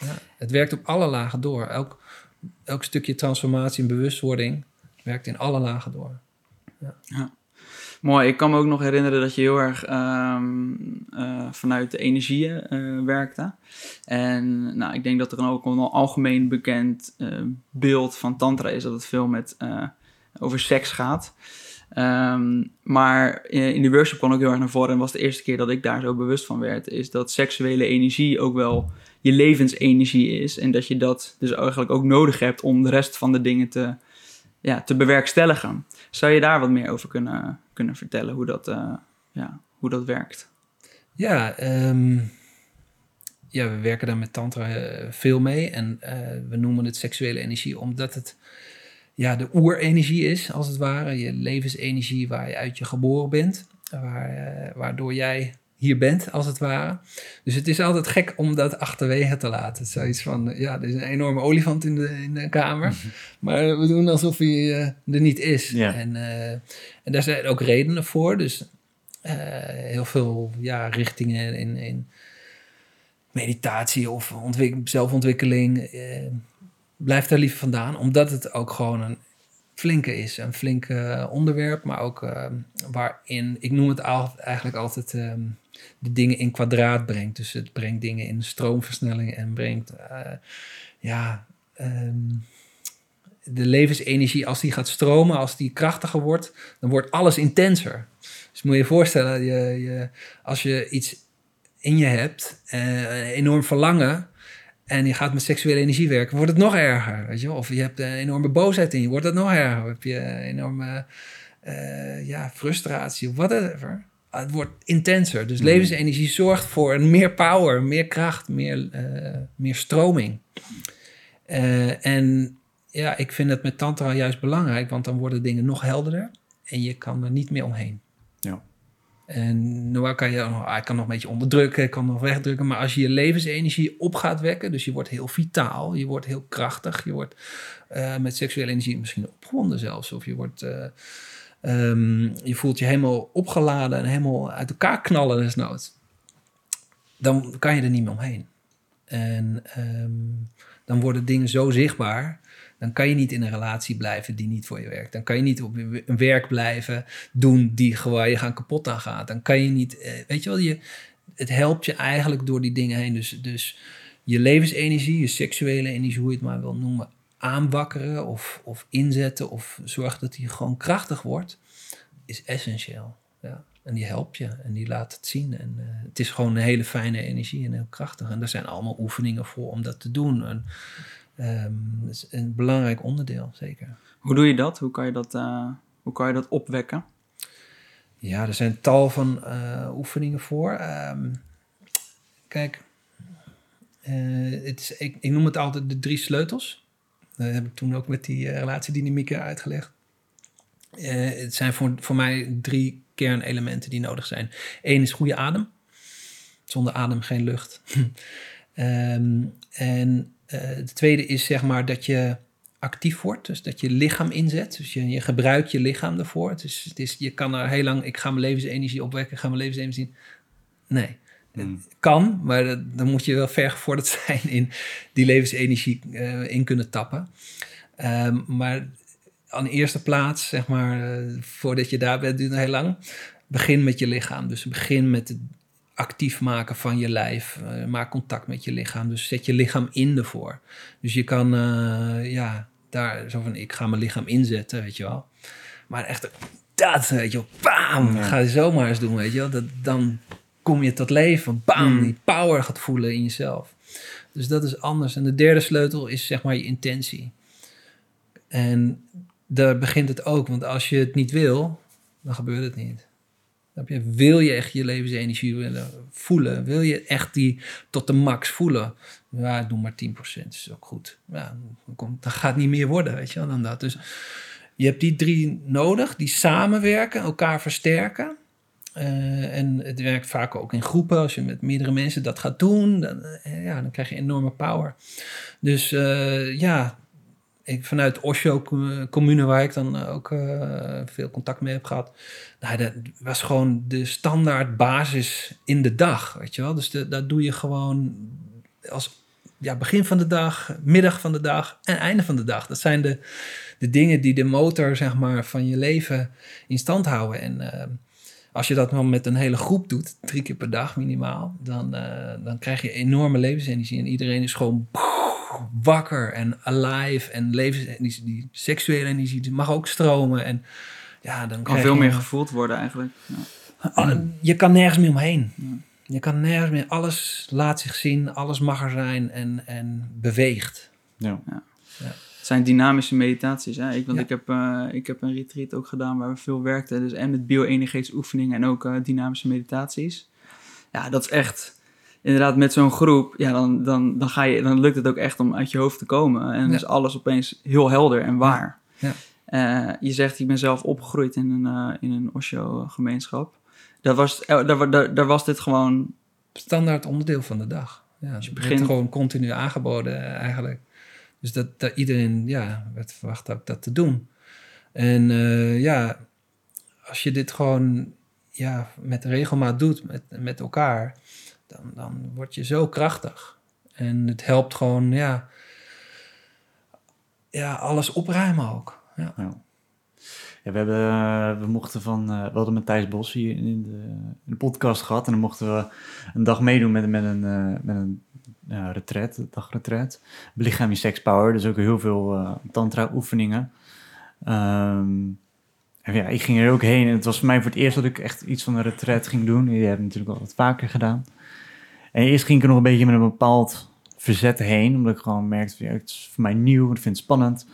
ja. Het werkt op alle lagen door. Elk, elk stukje transformatie en bewustwording werkt in alle lagen door. Mooi, ik kan me ook nog herinneren dat je heel erg ehm, eh, vanuit de energieën eh, werkte. En nou, ik denk dat er ook een algemeen bekend eh, beeld van tantra is dat het veel met, over seks gaat. Ehm, maar in, die workshop kwam ook heel erg naar voren en was de eerste keer dat ik daar zo bewust van werd, is dat seksuele energie ook wel je levensenergie is. En dat je dat dus eigenlijk ook nodig hebt om de rest van de dingen te, ja, te bewerkstelligen. Zou je daar wat meer over kunnen, kunnen vertellen, hoe dat, eh, ja, hoe dat werkt? Ja, ehm, ja, we werken daar met tantra eh, veel mee. En eh, we noemen het seksuele energie omdat het ja, de oerenergie is, als het ware. Je levensenergie waar je uit je geboren bent. Waar, waardoor jij hier bent, als het ware. Dus het is altijd gek om dat achterwege te laten. Zoiets van, ja, er is een enorme olifant in de, in de kamer. Maar we doen alsof hij eh, er niet is. Ja. En, eh, en daar zijn ook redenen voor. Dus eh, heel veel ja, richtingen in, in meditatie of ontwik- zelfontwikkeling. eh, blijft daar liever vandaan. Omdat het ook gewoon een flinke is. Een flinke onderwerp. Maar ook eh, waarin, ik noem het al, eigenlijk altijd... ehm, de dingen in kwadraat brengt. Dus het brengt dingen in stroomversnelling en brengt, eh, ja, ehm, de levensenergie, als die gaat stromen, als die krachtiger wordt, dan wordt alles intenser. Dus moet je je voorstellen, je, je, als je iets in je hebt, eh, enorm verlangen, en je gaat met seksuele energie werken, wordt het nog erger. Weet je? Of je hebt een enorme boosheid in je, wordt het nog erger. Of heb je enorme eh, ja, frustratie whatever. Het wordt intenser. Dus levensenergie zorgt voor meer power, meer kracht, meer, eh, meer stroming. Eh, en ja, ik vind het met tantra juist belangrijk, want dan worden dingen nog helderder en je kan er niet meer omheen. Ja. En Noah kan je hij kan nog een beetje onderdrukken, hij kan nog wegdrukken, maar als je je levensenergie op gaat wekken, dus je wordt heel vitaal, je wordt heel krachtig, je wordt eh, met seksuele energie misschien opgewonden zelfs, of je wordt, eh, ehm, je voelt je helemaal opgeladen en helemaal uit elkaar knallen desnoods. Dan kan je er niet meer omheen. En ehm, dan worden dingen zo zichtbaar. Dan kan je niet in een relatie blijven die niet voor je werkt. Dan kan je niet op een werk blijven doen die gewoon je gaan kapot aan gaat. Dan kan je niet, eh, weet je wel, je, het helpt je eigenlijk door die dingen heen. Dus, dus je levensenergie, je seksuele energie, hoe je het maar wil noemen, aanwakkeren of, of inzetten of zorgen dat die gewoon krachtig wordt, is essentieel. Ja. En die helpt je en die laat het zien. En eh, het is gewoon een hele fijne energie en heel krachtig. En daar zijn allemaal oefeningen voor om dat te doen. En, ehm, dat is een belangrijk onderdeel, zeker. Hoe doe je dat? Hoe kan je dat, eh, hoe kan je dat opwekken? Ja, er zijn tal van eh, oefeningen voor. Ehm, kijk, het is, ik, ik noem het altijd de drie sleutels. Dat heb ik toen ook met die eh, relatiedynamieken uitgelegd. Eh, het zijn voor, voor mij drie kernelementen die nodig zijn. Eén is goede adem. Zonder adem geen lucht. Ehm, en eh de tweede is zeg maar dat je actief wordt. Dus dat je lichaam inzet. Dus je, je gebruikt je lichaam ervoor. Is, het is, je kan er heel lang, ik ga mijn levensenergie opwekken, ik ga mijn levensenergie. Nee, Mm. het kan, maar dat- dan moet je wel vergevorderd zijn in die levensenergie eh, in kunnen tappen. Ehm, maar aan de eerste plaats, zeg maar, eh, voordat je daar bent, duurt het heel lang. Begin met je lichaam. Dus begin met het actief maken van je lijf. Eh, maak contact met je lichaam. Dus zet je lichaam in ervoor. Dus je kan, ja, daar zo van, ik ga mijn lichaam inzetten, weet je wel. Maar echt, dat, weet je wel, bam, Ja. ga je zomaar eens doen, weet je wel. Dat, dan kom je tot leven, bam, Mm. die power gaat voelen in jezelf. Dus dat is anders. En de derde sleutel is zeg maar je intentie. En daar begint het ook, want als je het niet wil, dan gebeurt het niet. Wil je echt je levensenergie willen voelen? Wil je echt die tot de max voelen? Ja, doe maar 10%, is ook goed. Ja, dan, komt, dan gaat het niet meer worden, weet je wel, dan dat. Dus je hebt die drie nodig, die samenwerken, elkaar versterken. Eh, en het werkt vaak ook in groepen. Als je met meerdere mensen dat gaat doen, dan, eh, ja, dan krijg je enorme power. Dus eh, ja, ik, vanuit Osho com- commune, waar ik dan ook veel contact mee heb gehad. Nou, dat was gewoon de standaard basis in de dag, weet je wel. Dus de, dat doe je gewoon als ja, begin van de dag, middag van de dag en einde van de dag. Dat zijn de, de dingen die de motor, zeg maar, van je leven in stand houden. En als je dat dan met een hele groep doet, drie keer per dag minimaal, dan, eh, dan krijg je enorme levensenergie. En iedereen is gewoon wakker en alive. En levensenergie, die seksuele energie, die mag ook stromen. En ja, dan Kan veel je- meer gevoeld worden eigenlijk. Ja. Je kan nergens meer omheen. Ja. Je kan nergens meer. Alles laat zich zien, alles mag er zijn en, en beweegt. Ja. Het zijn dynamische meditaties. Hè? Ik, want Ja. ik, heb, eh, ik heb een retreat ook gedaan waar we veel werkten. Dus en met bio-energetische oefeningen en ook eh, dynamische meditaties. Ja, dat is echt... Inderdaad, met zo'n groep, ja, dan, dan, dan, ga je, dan lukt het ook echt om uit je hoofd te komen. En Ja. is alles opeens heel helder en waar. Ja. Eh, je zegt, ik ben zelf opgegroeid in een, in een Osho-gemeenschap. Daar was, daar, daar, daar was dit gewoon Standaard onderdeel van de dag. Ja, je begint- gewoon continu aangeboden eigenlijk. Dus dat, dat iedereen ja, werd verwacht ook dat te doen. En eh, ja, als je dit gewoon ja, met regelmaat doet met, met elkaar, dan, dan word je zo krachtig. En het helpt gewoon, ja, ja alles opruimen ook. Ja. We, hebben, eh, we mochten van, eh, we hadden met Thijs Bos hier in de, in de podcast gehad. En dan mochten we een dag meedoen met, met een, met een retreat, een dagretreat. Belichaam je sex power, dus ook heel veel eh, tantra oefeningen. Ehm, en ja, ik ging er ook heen en het was voor mij voor het eerst dat ik echt iets van een retreat ging doen. Die heb ik natuurlijk al wat vaker gedaan. En eerst ging ik er nog een beetje met een bepaald verzet heen, omdat ik gewoon merkte, ja, het is voor mij nieuw, ik vind het spannend.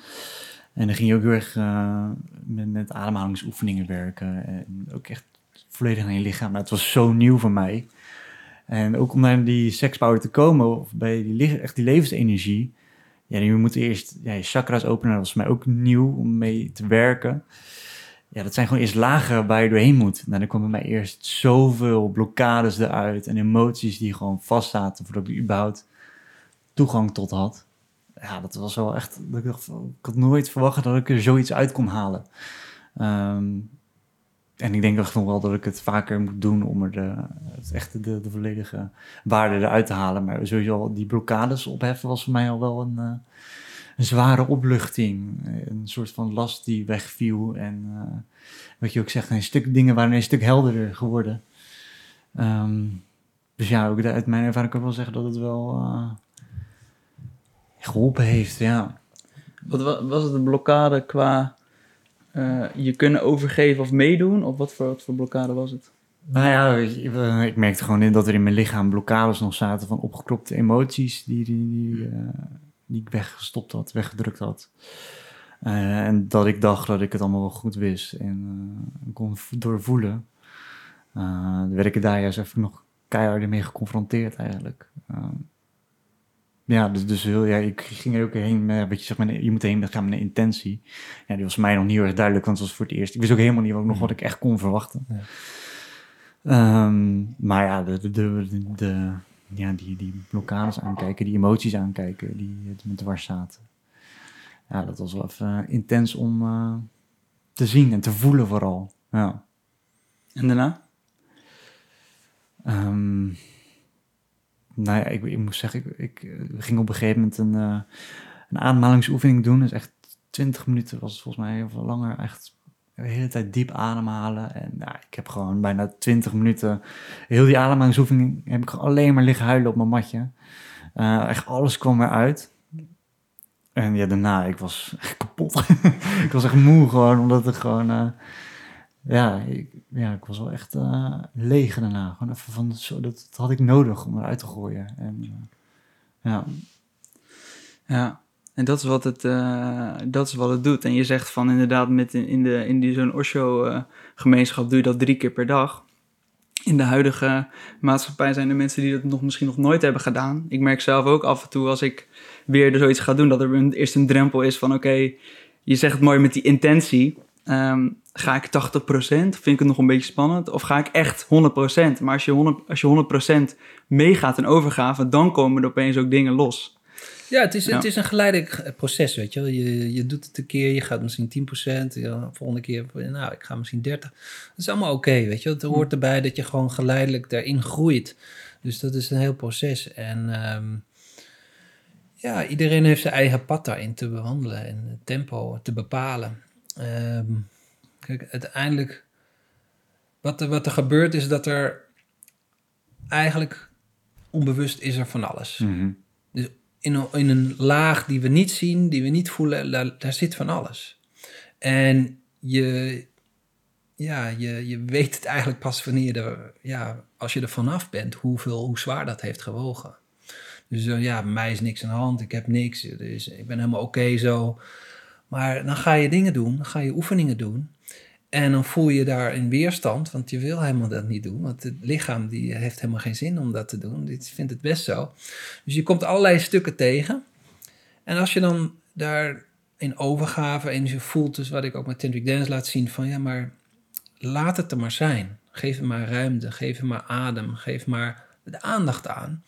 En dan ging je ook heel erg eh, met, met ademhalingsoefeningen werken. En ook echt volledig aan je lichaam. Maar het was zo nieuw voor mij. En ook om naar die sekspower te komen, of bij die, echt die levensenergie. Ja, je moet eerst ja, je chakras openen. Dat was mij ook nieuw om mee te werken. Ja, dat zijn gewoon eerst lagen waar je doorheen moet. Nou, dan kwam bij mij eerst zoveel blokkades eruit. En emoties die gewoon vastzaten voordat ik überhaupt toegang tot had ja, dat was wel echt. Ik, had nooit verwacht dat ik er zoiets uit kon halen. Ehm, en ik denk echt nog wel dat ik het vaker moet doen om er de, het echt de, de volledige waarde eruit te halen. Maar sowieso al die blokkades opheffen was voor mij al wel een, eh, een zware opluchting. Een soort van last die wegviel. En eh, wat je ook zegt, een stuk dingen waren een stuk helderder geworden. Ehm, dus ja, ook uit mijn ervaring kan ik wel zeggen dat het wel eh, geholpen heeft, ja. Wat wa- was het een blokkade qua eh, je kunnen overgeven of meedoen? Of wat voor, wat voor blokkade was het? Nou ja, ik, ik merkte gewoon in dat er in mijn lichaam blokkades nog zaten van opgekropte emoties die, die, die, eh, die ik weggestopt had, weggedrukt had. Eh, en dat ik dacht dat ik het allemaal wel goed wist en kon doorvoelen. Dan werd ik daar juist even nog keihard mee geconfronteerd eigenlijk. Eh, ja, dus, dus heel, ja, ik ging er ook heen met, weet je, zeg maar, je moet heen gaan met een intentie. Ja, die was mij nog niet heel erg duidelijk, want het was voor het eerst. Ik wist ook helemaal niet wat, nog wat ik echt kon verwachten. Ja. Ehm, maar ja, de, de, de, ja die, die blokkades aankijken, die emoties aankijken, die het me dwars zaten. Ja, dat was wel even intens om eh, te zien en te voelen vooral. Ja. En daarna? Ehm, nou ja, ik, ik moet zeggen, ik, ik eh, ging op een gegeven moment een, eh, een ademhalingsoefening doen. Dus echt 20 minuten was het volgens mij, of langer. Echt de hele tijd diep ademhalen. En nou, ik heb gewoon bijna 20 minuten, heel die ademhalingsoefening, heb ik alleen maar liggen huilen op mijn matje. Eh, echt alles kwam eruit. En ja, daarna, ik was echt kapot. ik was echt moe gewoon, omdat het gewoon... ja, ik, ja, ik was wel echt eh, leeg daarna. Gewoon even van, zo, dat, had ik nodig om eruit te gooien. En, eh, ja, Ja, en dat is wat het, eh, dat is wat het doet. En je zegt van inderdaad, met in, in, de, in die, zo'n Osho-gemeenschap doe je dat drie keer per dag. In de huidige maatschappij zijn er mensen die dat nog, misschien nog nooit hebben gedaan. Ik merk zelf ook af en toe als ik weer zoiets ga doen, dat er een, eerst een drempel is van oké, je zegt het mooi met die intentie. Ehm, ga ik 80%? Vind ik het nog een beetje spannend? Of ga ik echt 100%? Maar als je 100%, als je 100% meegaat en overgave, dan komen er opeens ook dingen los. Ja, het is, Ja. het is een geleidelijk proces, weet je wel. Je, je doet het een keer, je gaat misschien 10%, ja, de volgende keer, nou, ik ga misschien 30. Dat is allemaal oké, weet je wel. Het hoort erbij dat je gewoon geleidelijk daarin groeit. Dus dat is een heel proces. En ehm, ja, iedereen heeft zijn eigen pad daarin te bewandelen en tempo te bepalen. Ehm, kijk, uiteindelijk, wat er, wat er gebeurt is dat er eigenlijk onbewust is er van alles Mhm. in een, in een laag die we niet zien, die we niet voelen, daar, daar zit van alles. En je, ja, je, je weet het eigenlijk pas wanneer je er, ja, als je er vanaf bent, hoeveel, hoe zwaar dat heeft gewogen. Dus eh, ja, bij mij is niks aan de hand, ik heb niks, dus ik ben helemaal oké zo. Maar dan ga je dingen doen, dan ga je oefeningen doen. En dan voel je daar een weerstand, want je wil helemaal dat niet doen. Want het lichaam die heeft helemaal geen zin om dat te doen. Die vindt het best zo. Dus je komt allerlei stukken tegen. En als je dan daar in overgave en je voelt dus wat ik ook met Tantric Dance laat zien van ja, maar laat het er maar zijn. Geef hem maar ruimte, geef hem maar adem, geef maar de aandacht aan.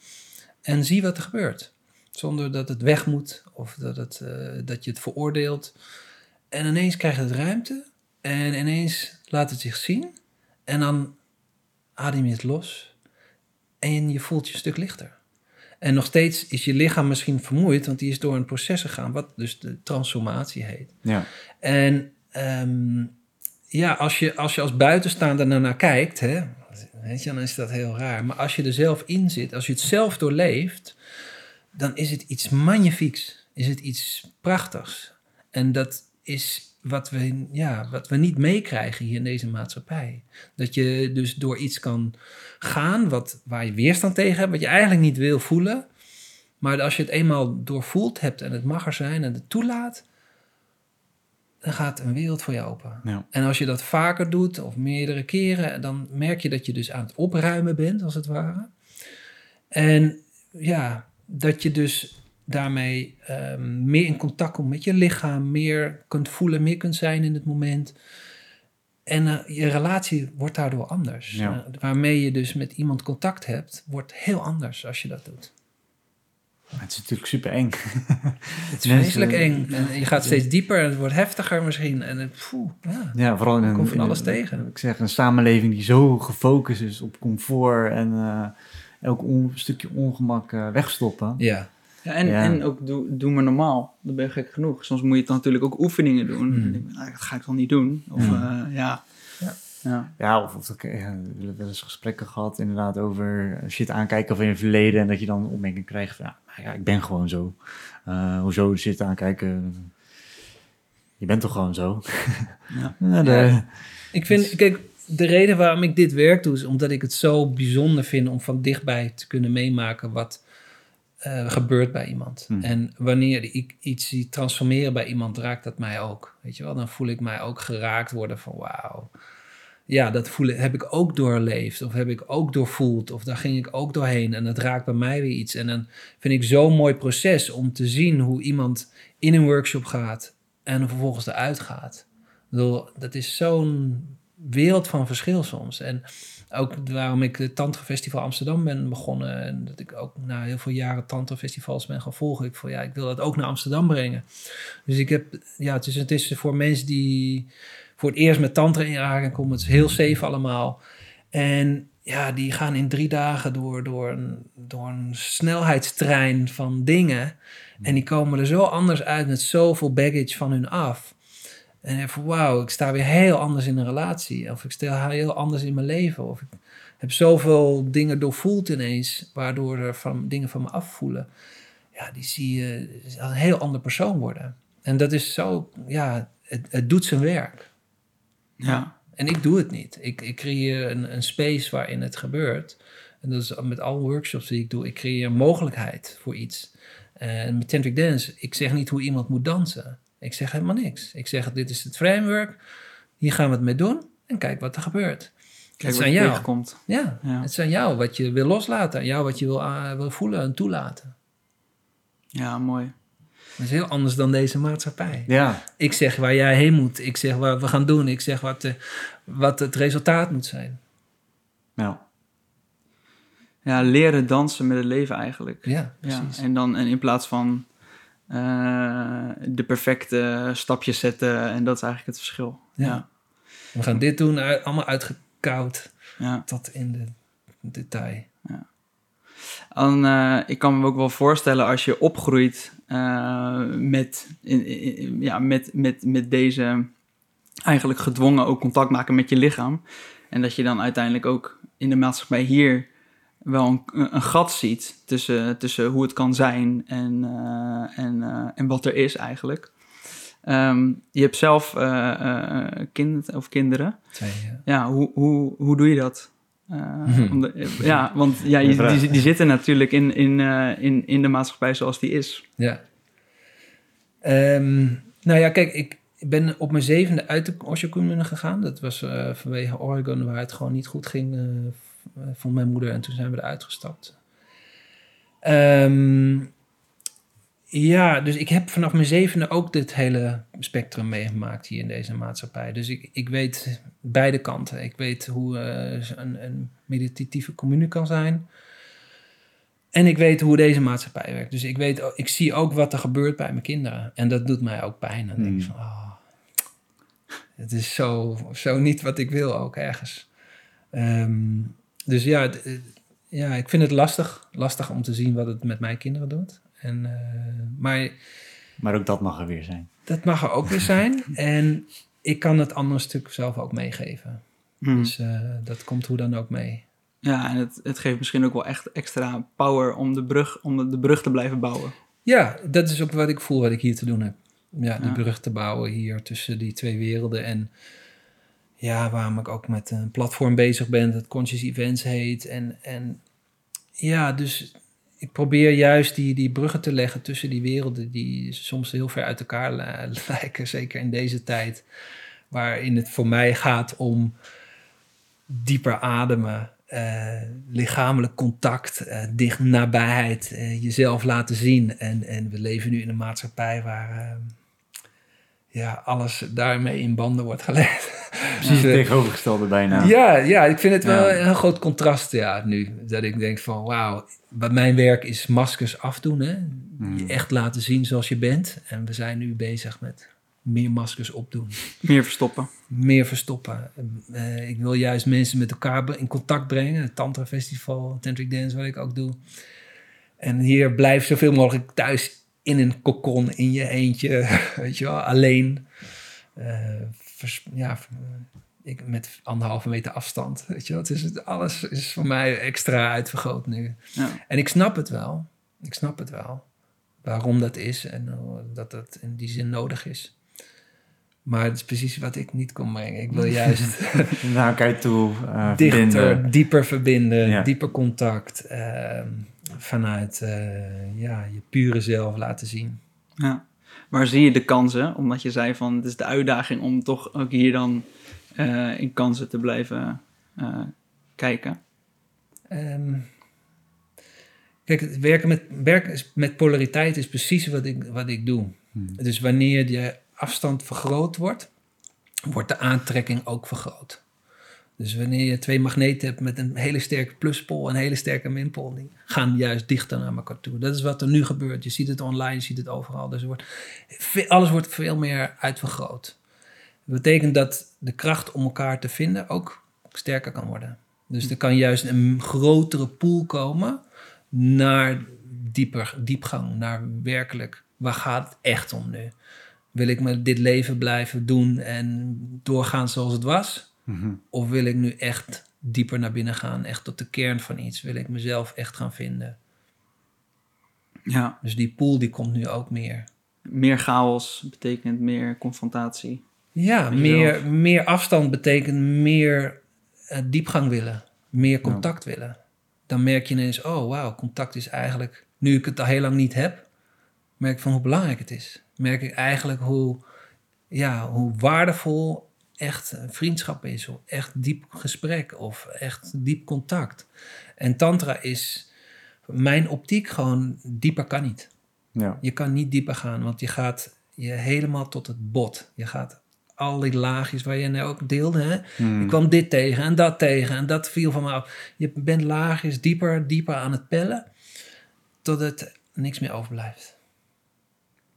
En zie wat er gebeurt. Zonder dat het weg moet of dat, het, eh, dat je het veroordeelt. En ineens krijgt het ruimte en ineens laat het zich zien. En dan adem je het los en je voelt je een stuk lichter. En nog steeds is je lichaam misschien vermoeid, want die is door een proces gegaan, wat dus de transformatie heet. Ja. En ehm, ja, als je, als je als buitenstaander ernaar kijkt, hè, weet je, dan is dat heel raar. Maar als je er zelf in zit, als je het zelf doorleeft, dan is het iets magnifieks. Is het iets prachtigs. En dat is wat we, ja, wat we niet meekrijgen hier in deze maatschappij. Dat je dus door iets kan gaan wat, waar je weerstand tegen hebt, wat je eigenlijk niet wil voelen. Maar als je het eenmaal doorvoeld hebt en het mag er zijn en het toelaat, dan gaat een wereld voor je open. Ja. En als je dat vaker doet of meerdere keren, dan merk je dat je dus aan het opruimen bent, als het ware. En ja, dat je dus daarmee ehm, meer in contact komt met je lichaam, meer kunt voelen, meer kunt zijn in het moment. En eh, je relatie wordt daardoor anders. Ja. Eh, waarmee je dus met iemand contact hebt, wordt heel anders als je dat doet. Het is natuurlijk super eng. Het is vreselijk eng. En je gaat steeds dieper en het wordt heftiger misschien. En het, poeh, ja. Ja, vooral in een, van alles tegen. Ik zeg, een samenleving die zo gefocust is op comfort en eh, elk on- stukje ongemak eh, wegstoppen. Ja. Ja, en, Ja. en ook doe, doe maar normaal. Dan ben je gek genoeg. Soms moet je dan natuurlijk ook oefeningen doen. Hmm. En denk nou, dat ga ik dan niet doen. Of Hmm. eh, ja. Ja. ja. Ja, of, we hebben wel eens gesprekken gehad inderdaad over shit aankijken van je verleden en dat je dan opmerking krijgt van ja, nou ja, ik ben gewoon zo. Eh, hoezo shit aankijken? Je bent toch gewoon zo? Ja. Ja, de- Ja. Ik vind, kijk, de reden waarom ik dit werk doe, is omdat ik het zo bijzonder vind om van dichtbij te kunnen meemaken wat eh, gebeurt bij iemand. Hmm. En wanneer ik iets zie transformeren bij iemand, raakt dat mij ook. Weet je wel, dan voel ik mij ook geraakt worden van wauw. Ja, dat voel ik, heb ik ook doorleefd, of heb ik ook doorvoeld, of daar ging ik ook doorheen en dat raakt bij mij weer iets. En dan vind ik zo'n mooi proces om te zien hoe iemand in een workshop gaat en vervolgens eruit gaat. Ik bedoel, dat is zo'n wereld van verschil soms. En ook waarom ik het Tantra Festival Amsterdam ben begonnen. En dat ik ook na heel veel jaren Tantra Festivals ben gaan volgen. Ik, van, ja, ik wil dat ook naar Amsterdam brengen. Dus ik heb, ja, het is, het is voor mensen die voor het eerst met Tantra in aanraking komen. Het is heel safe allemaal. En ja, die gaan in drie dagen door, door, een, door een snelheidstrein van dingen. En die komen er zo anders uit met zoveel baggage van hun af. En van wauw, ik sta weer heel anders in een relatie. Of ik sta heel anders in mijn leven. Of ik heb zoveel dingen doorvoeld ineens, waardoor er van, dingen van me afvoelen. Ja, die zie je een heel ander persoon worden. En dat is zo, ja, het, het doet zijn werk. Ja. En ik doe het niet. Ik, ik creëer een, een space waarin het gebeurt. En dat is met alle workshops die ik doe. Ik creëer een mogelijkheid voor iets. En met Tantric Dance, ik zeg niet hoe iemand moet dansen. Ik zeg helemaal niks. Ik zeg, dit is het framework. Hier gaan we het mee doen. En kijk wat er gebeurt. Kijk het wat zijn je jou. tegenkomt. Ja, Ja. het is aan jou wat je wil loslaten. Aan jou wat je wil, ah, wil voelen en toelaten. Ja, mooi. Dat is heel anders dan deze maatschappij. ja, Ik zeg waar jij heen moet. Ik zeg wat we gaan doen. Ik zeg wat, de, wat het resultaat moet zijn. nou. ja, leren dansen met het leven eigenlijk. Ja, Ja, precies. en dan en in plaats van eh, de perfecte stapjes zetten. En dat is eigenlijk het verschil. Ja. Ja, We gaan dit doen, uit- allemaal uitgekoud ja. tot in de detail. Dan, eh, ik kan me ook wel voorstellen als je opgroeit eh, met, in, in- ja, met, met, met deze eigenlijk gedwongen ook contact maken met je lichaam. En dat je dan uiteindelijk ook in de maatschappij hier wel een, een gat ziet tussen, tussen hoe het kan zijn en, eh, en, eh, en wat er is eigenlijk. Ehm, je hebt zelf eh, kind of kinderen. Twee, ja. Ja, hoe, hoe, hoe doe je dat? De- ja, want ja, je- die, die zitten natuurlijk in, in, in, in de maatschappij zoals die is. Ja. Ehm, nou ja, kijk, ik ben op mijn zevende uit de Osho gegaan. Dat was vanwege Oregon, waar het gewoon niet goed ging, eh, vond mijn moeder. En toen zijn we eruit gestapt. Ehm, ja, dus ik heb vanaf mijn zevende ook dit hele spectrum meegemaakt hier in deze maatschappij. Dus ik, ik weet beide kanten. Ik weet hoe eh, een, een meditatieve commune kan zijn. En ik weet hoe deze maatschappij werkt. Dus ik, weet, ik zie ook wat er gebeurt bij mijn kinderen. En dat doet mij ook pijn. Dan denk ik Hmm. van, ah, het is zo, zo niet wat ik wil ook ergens. Ehm, dus ja, het- ja, ik vind het lastig, lastig om te zien wat het met mijn kinderen doet. En, eh, maar Maar ook dat mag er weer zijn. dat mag er ook weer zijn. En ik kan het andere stuk zelf ook meegeven. Dus eh, dat komt hoe dan ook mee. Ja, en het, het geeft misschien ook wel echt extra power om de brug, om de, de brug te blijven bouwen. Ja, dat is ook wat ik voel wat ik hier te doen heb. Ja, die Ja. brug te bouwen hier tussen die twee werelden. En ja, waarom ik ook met een platform bezig ben dat Conscious Events heet. En, en ja, dus ik probeer juist die, die bruggen te leggen tussen die werelden die soms heel ver uit elkaar li- lijken. Zeker in deze tijd, waarin het voor mij gaat om dieper ademen, eh, lichamelijk contact, eh, dicht nabijheid, eh, jezelf laten zien. En, en we leven nu in een maatschappij waar ja, alles daarmee in banden wordt gelegd. Precies Ja. het tegenovergestelde bijna. Ja, ja, ik vind het wel Ja. een heel groot contrast ja, nu. Dat ik denk van wauw, mijn werk is maskers afdoen. Hè? Mm. Je echt laten zien zoals je bent. En we zijn nu bezig met meer maskers opdoen. Meer verstoppen. Meer verstoppen. Eh, ik wil juist mensen met elkaar in contact brengen. Het Tantra Festival, Tantric Dance, wat ik ook doe. En hier blijf zoveel mogelijk thuis in een kokon, in je eentje, weet je wel, alleen. Eh, vers- ja, v- ik, met anderhalve meter afstand, weet je wel. Het is, het- alles is voor mij extra uitvergroot nu. Ja. En ik snap het wel. Ik snap het wel. Waarom dat is en eh, dat dat in die zin nodig is. Maar het is precies wat ik niet kon brengen. Ik wil juist Naar elkaar toe eh, dichter, verbinden. dieper verbinden, Ja. dieper contact. ehm, vanuit eh, ja, je pure zelf laten zien. Ja. Waar zie je de kansen? Omdat je zei van het is de uitdaging om toch ook hier dan eh, in kansen te blijven eh, kijken. Ehm, kijk, werken met, werken met polariteit is precies wat ik, wat ik doe. Hmm. Dus wanneer je afstand vergroot wordt, wordt de aantrekking ook vergroot. Dus wanneer je twee magneten hebt met een hele sterke pluspol en een hele sterke minpol, die gaan juist dichter naar elkaar toe. Dat is wat er nu gebeurt. Je ziet het online, je ziet het overal. Dus wordt, alles wordt veel meer uitvergroot. Dat betekent dat de kracht om elkaar te vinden ook sterker kan worden. Dus er kan juist een grotere pool komen naar dieper, diepgang, naar werkelijk, waar gaat het echt om nu? Wil ik met dit leven blijven doen en doorgaan zoals het was? Mhm. Of wil ik nu echt dieper naar binnen gaan, echt tot de kern van iets? Wil ik mezelf echt gaan vinden? Ja, Dus die pool die komt nu ook meer. meer chaos betekent meer confrontatie. Ja, meer, meer afstand betekent meer eh, diepgang willen, meer contact willen. Dan merk je ineens, oh wauw, contact is eigenlijk, nu ik het al heel lang niet heb, merk ik van hoe belangrijk het is. Merk ik eigenlijk hoe, ja, hoe waardevol echt een vriendschap is, of echt diep gesprek of echt diep contact. En tantra is, mijn optiek gewoon, dieper kan niet. Ja. Je kan niet dieper gaan, want je gaat je helemaal tot het bot. Je gaat al die laagjes waar je nou ook deelde. Hè? Hmm. Ik kwam dit tegen en dat tegen en dat viel van me af. Je bent laagjes dieper, dieper aan het pellen, totdat er niks meer overblijft.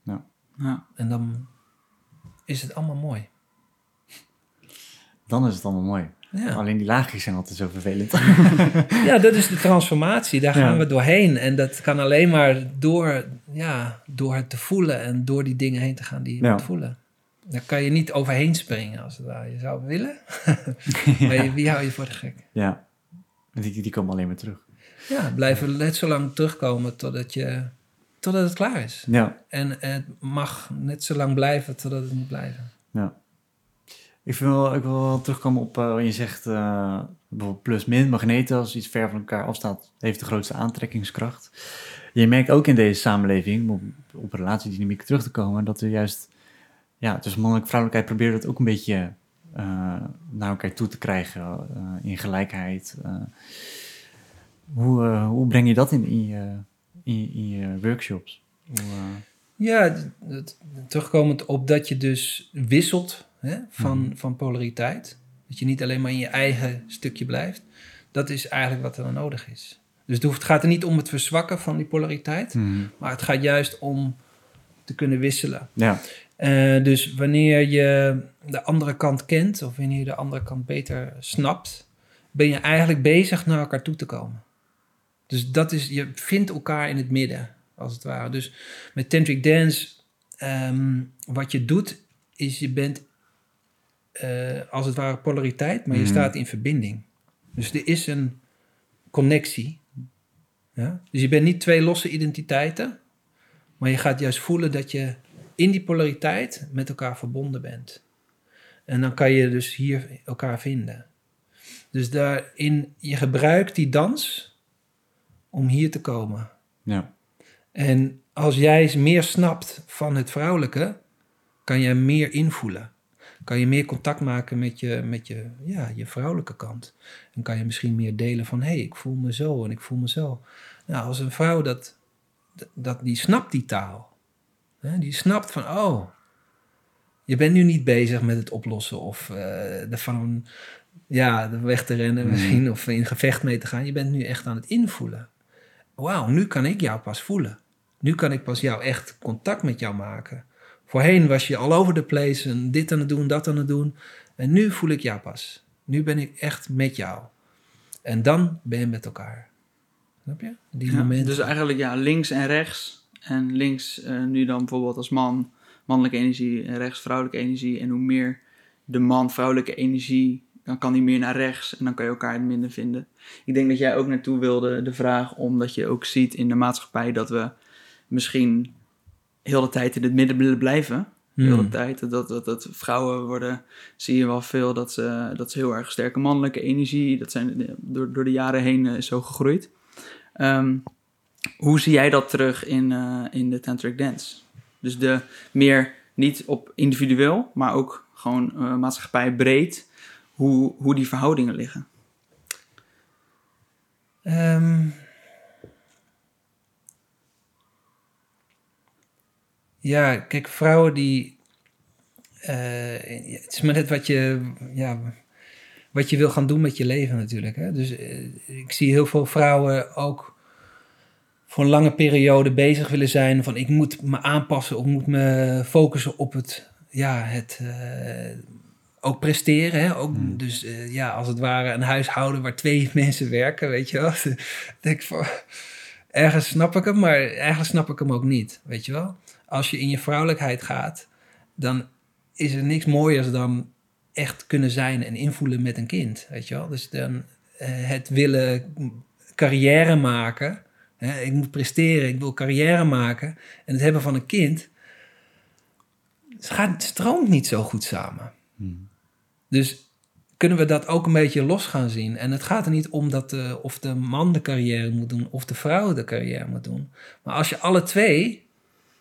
Ja. En dan is het allemaal mooi. Dan is het allemaal mooi. Ja. Alleen die laagjes zijn altijd zo vervelend. Ja, dat is de transformatie. Daar gaan Ja. we doorheen. En dat kan alleen maar door, ja, door het te voelen en door die dingen heen te gaan die je Ja. moet voelen. Daar kan je niet overheen springen als het ware. Je zou het willen, maar je, wie hou je voor de gek? ja. Die, die komen alleen maar terug. Ja, blijven net zo lang terugkomen totdat, je, totdat het klaar is. Ja. En het mag net zo lang blijven totdat het moet blijven. Ja. Ik wil, ik wil wel terugkomen op uh, wat je zegt, uh, bijvoorbeeld plus-min, magneten, als iets ver van elkaar afstaat, heeft de grootste aantrekkingskracht. Je merkt ook in deze samenleving, om op relatiedynamiek terug te komen, dat er juist, ja, tussen mannelijke vrouwelijkheid probeert het ook een beetje uh, naar elkaar toe te krijgen, in gelijkheid. hoe, hoe breng je dat in, in, je, in, in je workshops? Hoe, ja, terugkomend op dat je dus wisselt hè, van, mm. van polariteit. Dat je niet alleen maar in je eigen stukje blijft. Dat is eigenlijk wat er dan nodig is. Dus het, gaat er niet om het verzwakken van die polariteit. Mm. Maar het gaat juist om te kunnen wisselen. Ja. Uh, dus wanneer je de andere kant kent, of wanneer je de andere kant beter snapt, ben je eigenlijk bezig naar elkaar toe te komen. Dus dat is, je vindt elkaar in het midden, als het ware. Dus met Tantric Dance, um, wat je doet, is je bent uh, als het ware polariteit, maar je Mhm. staat in verbinding. Dus er is een connectie. Ja? Dus je bent niet twee losse identiteiten, maar je gaat juist voelen dat je in die polariteit met elkaar verbonden bent. En dan kan je dus hier elkaar vinden. Dus daarin, je gebruikt die dans om hier te komen. Ja. En als jij meer snapt van het vrouwelijke, kan je meer invoelen. Kan je meer contact maken met je, met je, ja, je vrouwelijke kant. En kan je misschien meer delen van, hé, hey, ik voel me zo en ik voel me zo. Nou, als een vrouw dat, dat die snapt die taal. Hè, die snapt van, oh, je bent nu niet bezig met het oplossen of uh, ervan ja, de weg te rennen misschien of in gevecht mee te gaan. Je bent nu echt aan het invoelen. Wauw, nu kan ik jou pas voelen. Nu kan ik pas jou echt contact met jou maken. Voorheen was je al over de place en dit aan het doen, dat aan het doen. En nu voel ik jou pas. Nu ben ik echt met jou. En dan ben je met elkaar. Snap je? Die Ja, momenten. dus eigenlijk ja, links en rechts. En links uh, nu dan bijvoorbeeld als man mannelijke energie en rechts vrouwelijke energie. En hoe meer de man vrouwelijke energie, dan kan die meer naar rechts en dan kan je elkaar midden vinden. Ik denk dat jij ook naartoe wilde de vraag, omdat je ook ziet in de maatschappij dat we misschien heel de tijd in het midden willen blijven. Hmm. Heel de tijd. Dat, dat, dat vrouwen worden, zie je wel veel, dat ze, dat ze heel erg sterke mannelijke energie, dat zijn door, door de jaren heen uh, zo gegroeid. Um, hoe zie jij dat terug in, uh, in de tantric dance? Dus de meer niet op individueel, maar ook gewoon uh, maatschappij breed, hoe, hoe die verhoudingen liggen. Um, ja, kijk, vrouwen die. Uh, het is maar net wat je, ja, wat je wil gaan doen met je leven natuurlijk. Hè? Dus uh, ik zie heel veel vrouwen ook voor een lange periode bezig willen zijn van ik moet me aanpassen of moet me focussen op het, ja, het uh, ook presteren. Hè? Ook, Hmm. Dus ja, als het ware een huishouden waar twee mensen werken, weet je wel. denk van, ergens snap ik hem, maar eigenlijk snap ik hem ook niet, weet je wel. Als je in je vrouwelijkheid gaat, dan is er niks mooiers dan echt kunnen zijn en invoelen met een kind, weet je wel. Dus dan uh, het willen carrière maken, hè? ik moet presteren, ik wil carrière maken en het hebben van een kind, het, gaat, het stroomt niet zo goed samen. Hmm. Dus kunnen we dat ook een beetje los gaan zien. En het gaat er niet om dat de, of de man de carrière moet doen of de vrouw de carrière moet doen. Maar als je alle twee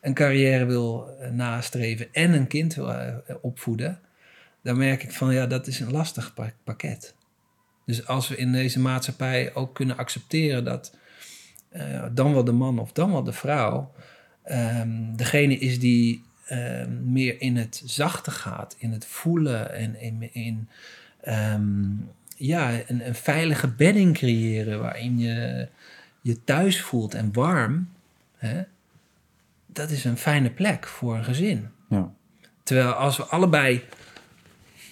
een carrière wil nastreven en een kind wil opvoeden, dan merk ik van ja, dat is een lastig pakket. Dus als we in deze maatschappij ook kunnen accepteren dat uh, dan wel de man of dan wel de vrouw um, degene is die ehm, meer in het zachte gaat, in het voelen en in, in ehm, ja, een, een veilige bedding creëren waarin je je thuis voelt en warm, hè, dat is een fijne plek voor een gezin. Ja. Terwijl als we allebei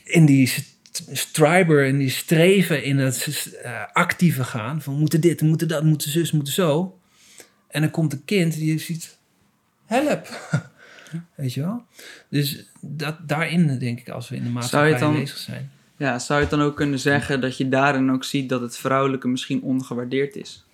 in die st- striber, in die streven, in het eh, actieve gaan, van moeten dit, moeten dat, moeten zus, moeten zo. En dan komt een kind die ziet, help. Weet je wel? Dus dat, daarin denk ik, als we in de maatschappij dan- bezig zijn. Ja, zou je het dan ook kunnen zeggen dat je daarin ook ziet dat het vrouwelijke misschien ongewaardeerd is?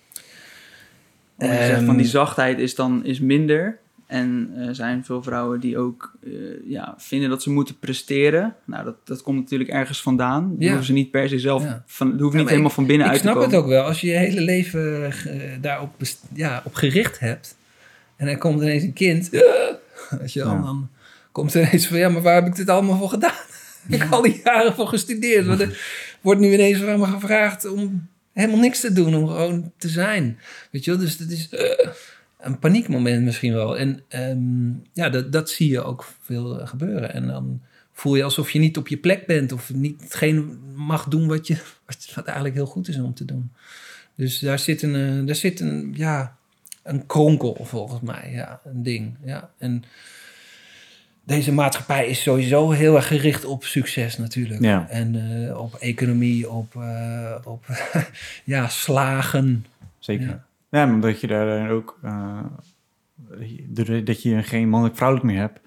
Omdat je zegt van die Ehm. zachtheid is dan is minder. En er zijn veel vrouwen die ook eh, ja, vinden dat ze moeten presteren. Nou, dat, dat komt natuurlijk ergens vandaan. Dat Ja. hoeven ze niet per se zelf, Ja. van, dat hoeft Ja, niet helemaal van binnen Ik uit te snap komen. het ook wel. Als je je hele leven eh, daarop ja, op gericht hebt. En dan komt ineens een kind. Weet je wel, dan komt er ineens van... Ja, maar waar heb ik dit allemaal voor gedaan? ik heb al die jaren voor gestudeerd. Want er wordt nu ineens van me gevraagd om helemaal niks te doen. Om gewoon te zijn. Weet je wel, dus dat is... eh, een paniekmoment misschien wel. En ehm, ja, dat, dat zie je ook veel eh, gebeuren. En dan voel je alsof je niet op je plek bent of niet hetgeen mag doen wat, je, wat, eigenlijk heel goed is om te doen. Dus daar zit een, eh, daar zit een, ja, een kronkel volgens mij, ja, een ding. Ja. En deze maatschappij is sowieso heel erg gericht op succes natuurlijk. Ja. En eh, op economie, op, op ja, slagen. Zeker. Ja. Ja, omdat je daar dan ook, eh, doordat je geen mannelijk-vrouwelijk meer hebt,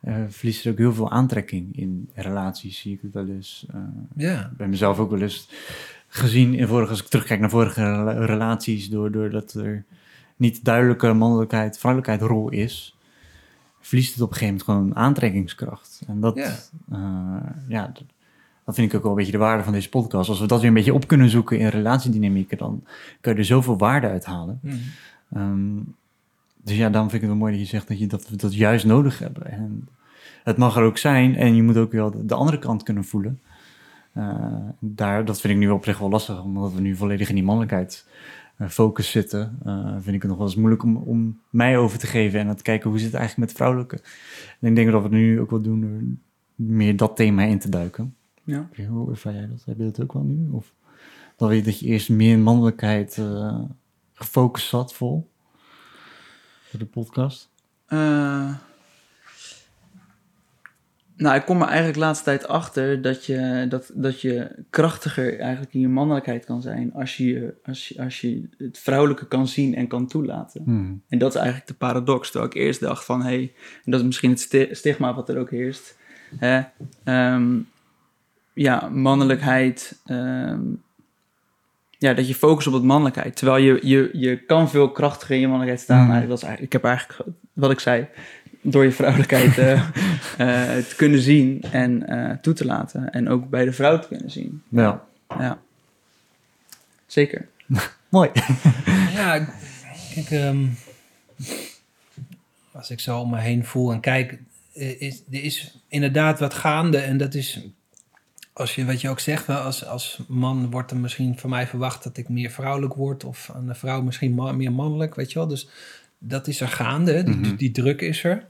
eh verliest er ook heel veel aantrekking in relaties, zie ik het wel eens. eh, Ja, bij mezelf ook wel eens gezien in vorige, als ik terugkijk naar vorige rela- relaties, door, doordat er niet duidelijke mannelijkheid, vrouwelijkheid rol is, verliest het op een gegeven moment gewoon aantrekkingskracht. En dat, ja, dat, dat vind ik ook wel een beetje de waarde van deze podcast. Als we dat weer een beetje op kunnen zoeken in relatiedynamieken, dan kun je er zoveel waarde uithalen. Mhm. Ehm, dus ja, daarom vind ik het wel mooi dat je zegt dat je dat, dat juist nodig hebt. En het mag er ook zijn en je moet ook wel de, de andere kant kunnen voelen. Eh, daar, dat vind ik nu op zich wel lastig, omdat we nu volledig in die mannelijkheid eh, focus zitten. Eh, vind ik het nog wel eens moeilijk om, om mij over te geven en aan te kijken hoe zit het eigenlijk met vrouwelijke. En ik denk dat we het nu ook wel doen door meer dat thema in te duiken. Ja. Hoe ervaar jij dat? Heb je dat ook wel nu? Of dat je, dat je eerst meer in mannelijkheid eh, gefocust zat vol? Voor de podcast? Eh, nou, ik kom er eigenlijk de laatste tijd achter dat je, dat, dat je krachtiger eigenlijk in je mannelijkheid kan zijn als je, als, je, als je het vrouwelijke kan zien en kan toelaten. Hmm. En dat is eigenlijk de paradox. Terwijl ik eerst dacht van, hé, hey, en dat is misschien het sti- stigma wat er ook heerst. Hè? Ehm, ja, mannelijkheid. ehm, ja, dat je focust op het mannelijkheid. Terwijl je, je, je kan veel krachtiger in je mannelijkheid staan. Mm. Eigenlijk, dat is eigenlijk, ik heb eigenlijk, wat ik zei, door je vrouwelijkheid eh, eh, te kunnen zien en eh, toe te laten. En ook bij de vrouw te kunnen zien. Ja, Ja, zeker. mooi. Ja, kijk, ehm, als ik zo om me heen voel en kijk, is, er is inderdaad wat gaande. En dat is, als je wat je ook zegt, als, als man wordt er misschien van mij verwacht dat ik meer vrouwelijk word. Of aan de vrouw misschien ma- meer mannelijk, weet je wel. Dus dat is er gaande, die, Mhm. die druk is er.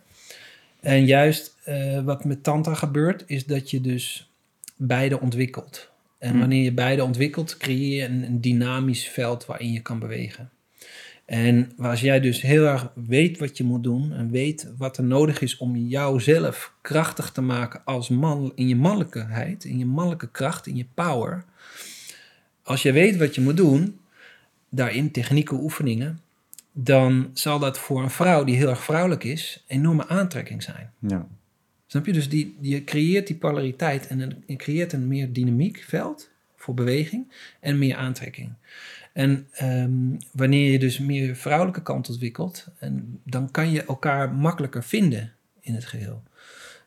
En juist eh, wat met Tanta gebeurt, is dat je dus beide ontwikkelt. En Hmm. wanneer je beide ontwikkelt, creëer je een, een dynamisch veld waarin je kan bewegen. En als jij dus heel erg weet wat je moet doen en weet wat er nodig is om jouzelf krachtig te maken als man in je mannelijkheid, in je mannelijke kracht, in je power. Als je weet wat je moet doen, daarin technieken, oefeningen, dan zal dat voor een vrouw die heel erg vrouwelijk is, enorme aantrekking zijn. Ja. Snap je? Dus die, je creëert die polariteit en je creëert een meer dynamiek veld voor beweging en meer aantrekking. En ehm, wanneer je dus meer vrouwelijke kant ontwikkelt, en dan kan je elkaar makkelijker vinden in het geheel.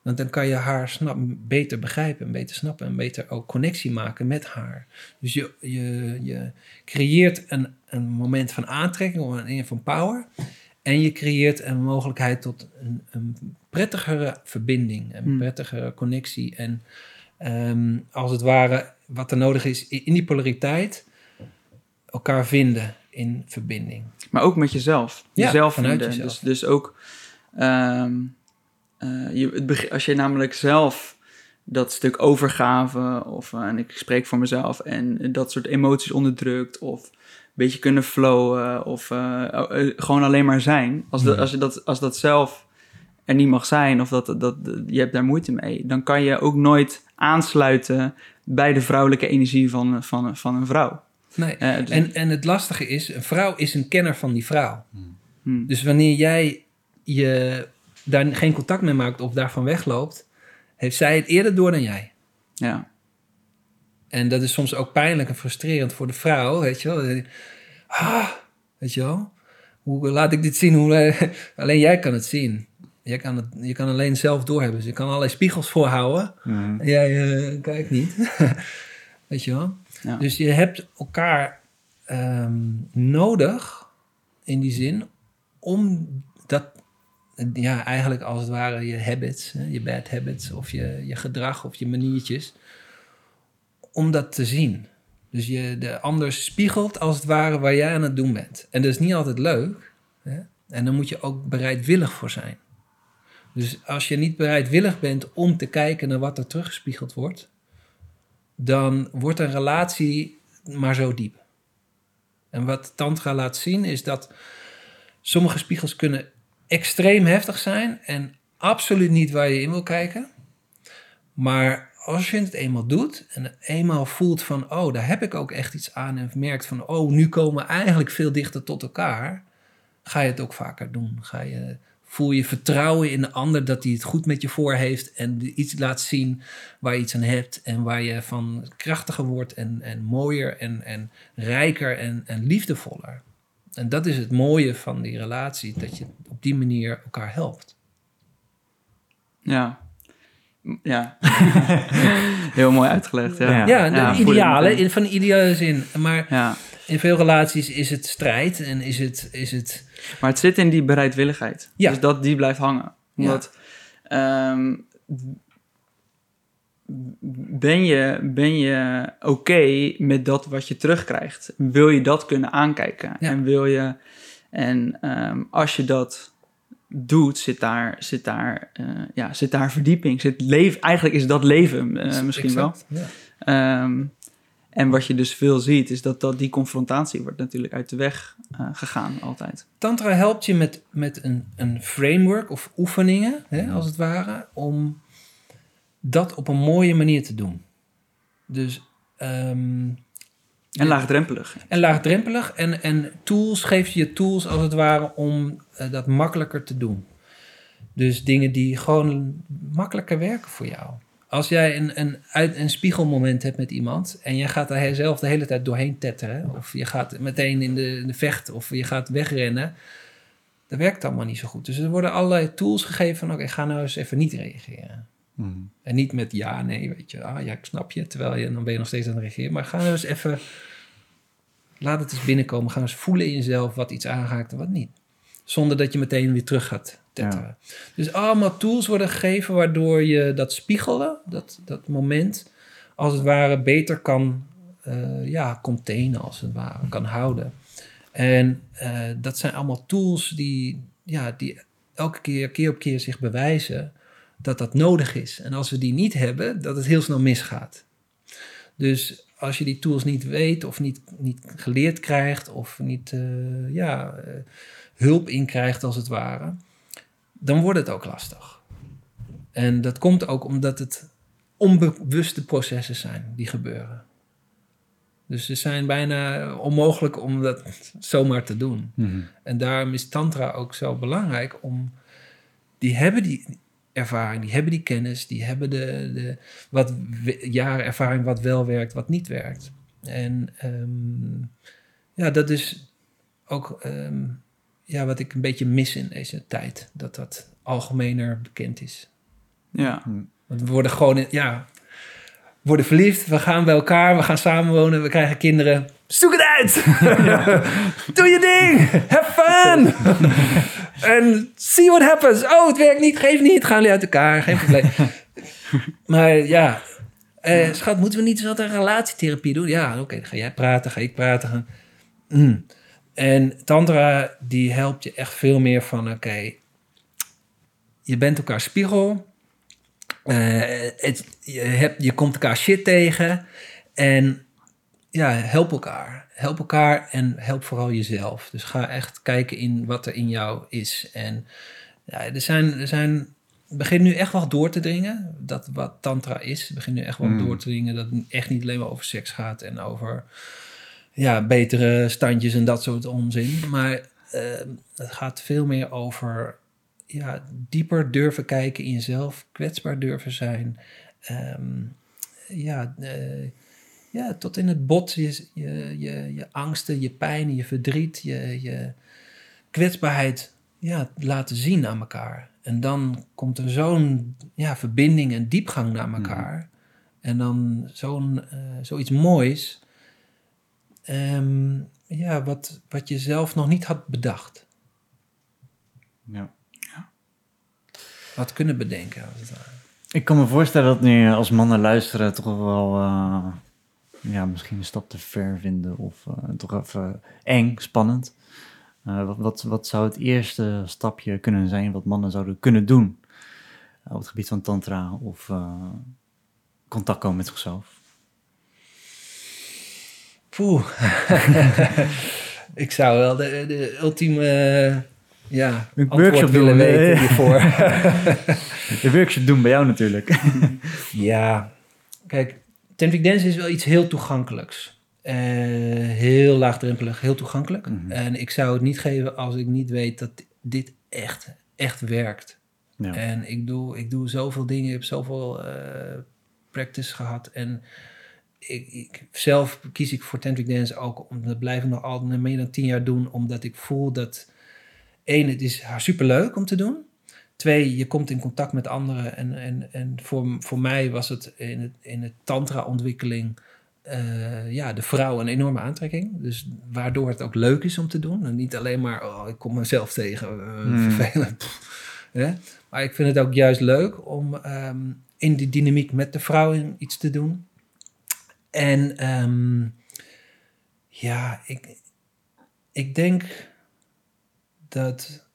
Want dan kan je haar snap, beter begrijpen, en beter snappen en beter ook connectie maken met haar. Dus je, je, je creëert een, een moment van aantrekking of een van power. En je creëert een mogelijkheid tot een, een prettigere verbinding, een Hmm. prettigere connectie. En ehm, als het ware, wat er nodig is in die polariteit, elkaar vinden in verbinding. Maar ook met jezelf. Ja, jezelf vanuit vinden. jezelf. Dus, dus ook... ehm, eh, je, het als je namelijk zelf dat stuk overgave, of eh, en ik spreek voor mezelf, en dat soort emoties onderdrukt, of een beetje kunnen flowen, of eh, eh, gewoon alleen maar zijn. Als, dat, Ja. als, je dat, als dat zelf er niet mag zijn, of dat, dat, je hebt daar moeite mee, dan kan je ook nooit aansluiten bij de vrouwelijke energie van, van, van een vrouw. Nee. Eh, dus- En, en het lastige is, een vrouw is een kenner van die vrouw. Hmm. Dus wanneer jij je daar geen contact mee maakt of daarvan wegloopt, heeft zij het eerder door dan jij. ja. En dat is soms ook pijnlijk en frustrerend voor de vrouw, weet je wel. Ah, weet je wel. Hoe laat ik dit zien? Hoe, alleen jij kan het zien. Jij kan het, je kan alleen zelf doorhebben. Dus je kan allerlei spiegels voorhouden. En jij eh, kijkt niet. weet je wel. Dus je hebt elkaar ehm, nodig, in die zin, om dat, ja, eigenlijk als het ware je habits, je bad habits, of je, je gedrag of je maniertjes, om dat te zien. Dus je de ander spiegelt als het ware waar jij aan het doen bent. En dat is niet altijd leuk. Hè? En dan moet je ook bereidwillig voor zijn. Dus als je niet bereidwillig bent om te kijken naar wat er teruggespiegeld wordt, dan wordt een relatie maar zo diep. En wat Tantra laat zien is dat sommige spiegels kunnen extreem heftig zijn en absoluut niet waar je in wil kijken. Maar als je het eenmaal doet en eenmaal voelt van, oh, daar heb ik ook echt iets aan en merkt van, oh, nu komen we eigenlijk veel dichter tot elkaar, ga je het ook vaker doen. Ga je, voel je vertrouwen in de ander dat hij het goed met je voor heeft en iets laat zien waar je iets aan hebt en waar je van krachtiger wordt en, en mooier en, en rijker en, en liefdevoller. En dat is het mooie van die relatie, dat je op die manier elkaar helpt. Ja. Ja. Heel mooi uitgelegd. Ja, Ja. Ja, de voel ik ideale, meteen. in, van de ideale zin. Maar Ja. In veel relaties is het strijd en is het, is het Maar het zit in die bereidwilligheid. Ja. Dus dat die blijft hangen. Omdat, ehm, ben je, ben je oké met dat wat je terugkrijgt? Wil je dat kunnen aankijken? Ja. En wil je... En ehm, als je dat doet, zit daar, zit daar, eh, ja, zit daar verdieping. Zit leven, eigenlijk is dat leven eh, misschien wel. Exact, Ja. Ehm, en wat je dus veel ziet, is dat, dat die confrontatie wordt natuurlijk uit de weg eh, gegaan altijd. Tantra helpt je met, met een, een framework of oefeningen, hè, als het ware, om dat op een mooie manier te doen. Dus, ehm, En laagdrempelig. en laagdrempelig en, en tools geeft je tools als het ware om eh, dat makkelijker te doen. Dus dingen die gewoon makkelijker werken voor jou. Als jij een, een, uit, een spiegelmoment hebt met iemand en je gaat daar zelf de hele tijd doorheen tetteren, of je gaat meteen in de, in de vecht, of je gaat wegrennen, dat werkt allemaal niet zo goed. Dus er worden allerlei tools gegeven van, oké, ga nou eens even niet reageren. Mhm. En niet met ja, nee, weet je, ah ja, ik snap je, terwijl je, dan ben je nog steeds aan het reageren. Maar ga nou eens even, laat het eens binnenkomen, ga eens voelen in jezelf wat iets aanraakt en wat niet. Zonder dat je meteen weer terug gaat tetteren. Dus allemaal tools worden gegeven waardoor je dat spiegelen, dat, dat moment, als het ware beter kan eh, ja, containen, als het ware, kan houden. En eh, dat zijn allemaal tools die, ja, die elke keer, keer op keer zich bewijzen dat dat nodig is. En als we die niet hebben, dat het heel snel misgaat. Dus als je die tools niet weet of niet, niet geleerd krijgt of niet eh, ja, hulp in krijgt als het ware, dan wordt het ook lastig. En dat komt ook omdat het onbewuste processen zijn die gebeuren. Dus ze zijn bijna onmogelijk om dat zomaar te doen. Mhm. En daarom is tantra ook zo belangrijk om... Die hebben die ervaring, die hebben die kennis, die hebben de, de wat jaren ervaring wat wel werkt, wat niet werkt. En ehm, ja, dat is ook ehm, ja, wat ik een beetje mis in deze tijd. Dat dat algemener bekend is. Ja. Want we worden gewoon, in- ja, we worden verliefd, we gaan bij elkaar, we gaan samenwonen, we krijgen kinderen. Zoek het uit! Doe je ding! Have fun! En see what happens. Oh, het werkt niet, geef niet, gaan jullie uit elkaar, geen probleem. maar ja, eh, schat, moeten we niet eens wat een relatietherapie doen? Ja, oké, ga jij praten, ga ik praten. Gaan. Mm. En Tantra, die helpt je echt veel meer van, oké, je bent elkaar spiegel. Eh, het, je, hebt, je komt elkaar shit tegen. En ja, help elkaar. Help elkaar en help vooral jezelf. Dus ga echt kijken in wat er in jou is. En ja, er zijn, er zijn begint nu echt wel door te dringen. Dat wat tantra is. Begint nu echt wel Mm. door te dringen. Dat het echt niet alleen maar over seks gaat. En over ja, betere standjes en dat soort onzin. Maar eh, het gaat veel meer over ja, dieper durven kijken in jezelf. Kwetsbaar durven zijn. Ehm, ja, eh, ja, tot in het bot je, je, je, je angsten, je pijn, je verdriet, je, je kwetsbaarheid ja, laten zien aan elkaar. En dan komt er zo'n ja, verbinding en diepgang naar elkaar. En dan zo'n, eh, zoiets moois. Ehm, ja, wat, wat je zelf nog niet had bedacht. Ja. Had kunnen bedenken. Als het ware. Ik kan me voorstellen dat nu als mannen luisteren toch wel eh, ja, misschien een stap te ver vinden of eh, toch even eng, spannend. Eh, wat, wat, wat zou het eerste stapje kunnen zijn wat mannen zouden kunnen doen eh, op het gebied van tantra of eh, contact komen met zichzelf? Poeh. ik zou wel de, de ultieme ja, Een workshop willen doen, weten hiervoor. De workshop doen bij jou natuurlijk. Ja, kijk, Tantric Dance is wel iets heel toegankelijks. Eh, heel laagdrempelig, heel toegankelijk. Mhm. En ik zou het niet geven als ik niet weet dat dit echt, echt werkt. Ja. En ik doe, ik doe zoveel dingen, ik heb zoveel eh, practice gehad. En ik, ik, zelf kies ik voor Tantric Dance ook, om dat blijf ik nog altijd meer dan tien jaar doen, omdat ik voel dat, één, het is superleuk om te doen. Twee, je komt in contact met anderen. En, en, en voor, voor mij was het in het, in het tantra-ontwikkeling... eh, ja, de vrouw een enorme aantrekking. Dus waardoor het ook leuk is om te doen. En niet alleen maar, oh, ik kom mezelf tegen, eh, Hmm. vervelend. Pff, hè? Maar ik vind het ook juist leuk om ehm, in die dynamiek met de vrouw iets te doen. En ehm, ja, ik, ik denk dat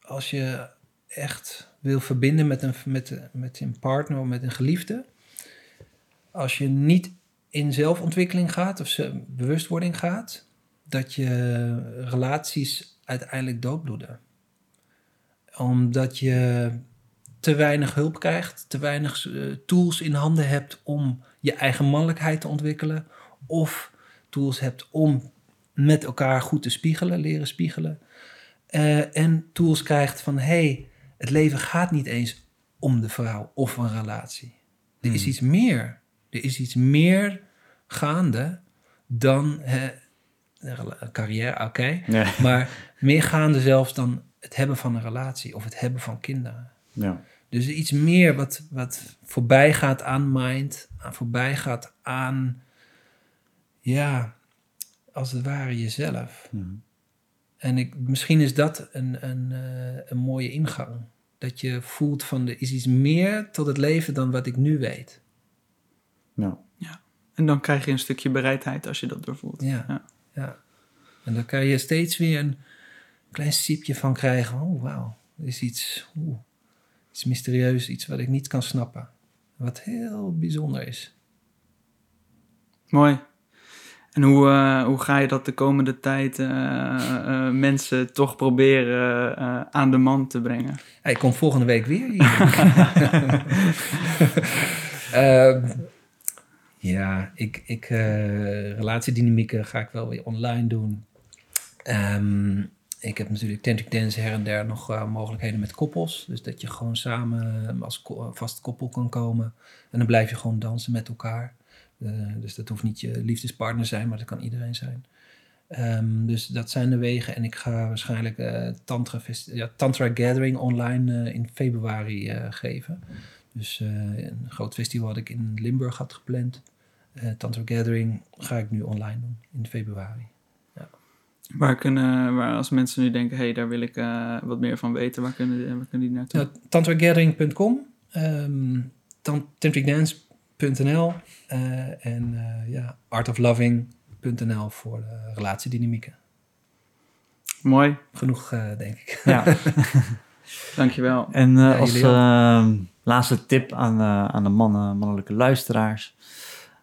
als je echt wil verbinden met een, met, met een partner of met een geliefde, als je niet in zelfontwikkeling gaat of bewustwording gaat, dat je relaties uiteindelijk doodbloeden. Omdat je te weinig hulp krijgt, te weinig eh, tools in handen hebt om je eigen mannelijkheid te ontwikkelen, of tools hebt om met elkaar goed te spiegelen, leren spiegelen. Eh, en tools krijgt van hey, het leven gaat niet eens om de vrouw of een relatie. Er is Hmm. iets meer. Er is iets meer gaande dan hè, carrière, oké. Ja. Maar meer gaande zelfs dan het hebben van een relatie of het hebben van kinderen. Ja. Dus iets meer wat, wat voorbij gaat aan mind, aan voorbij gaat aan, ja, als het ware jezelf. Mhm. En ik, misschien is dat een, een, eh, een mooie ingang. Dat je voelt van er is iets meer tot het leven dan wat ik nu weet. Ja. En dan krijg je een stukje bereidheid als je dat doorvoelt. Ja. Ja. ja. En daar kan je steeds weer een klein siepje van krijgen. Oh, wauw. Er is iets, oeh, iets mysterieus, iets wat ik niet kan snappen. Wat heel bijzonder is. Mooi. En hoe, eh, hoe ga je dat de komende tijd eh, eh, mensen toch proberen aan de man te brengen? Hij komt volgende week weer hier. Ehm, ja, ik, ik, relatiedynamieken ga ik wel weer online doen. Ehm, ik heb natuurlijk Tantric Dance her en der nog eh, mogelijkheden met koppels. Dus dat je gewoon samen eh, als ko- vast koppel kan komen. En dan blijf je gewoon dansen met elkaar. Eh, dus dat hoeft niet je liefdespartner zijn, maar dat kan iedereen zijn. Ehm, dus dat zijn de wegen. En ik ga waarschijnlijk eh, Tantra, ja, Tantra Gathering online eh, in februari eh, geven. Dus eh, een groot festival had ik in Limburg had gepland. Eh, Tantra Gathering ga ik nu online doen in februari. Waar kunnen, waar als mensen nu denken, hé, hey, daar wil ik eh, wat meer van weten, waar kunnen, die- waar kunnen die naartoe? Ja, tantragathering.com, ehm tan- tantricdance.nl eh, en eh, ja, artofloving.nl voor de relatiedynamieken. Mooi. Genoeg, eh, denk ik. Ja. Dankjewel. En eh, Ja, als jullie ook. eh, laatste tip aan, eh, aan de mannen, mannelijke luisteraars.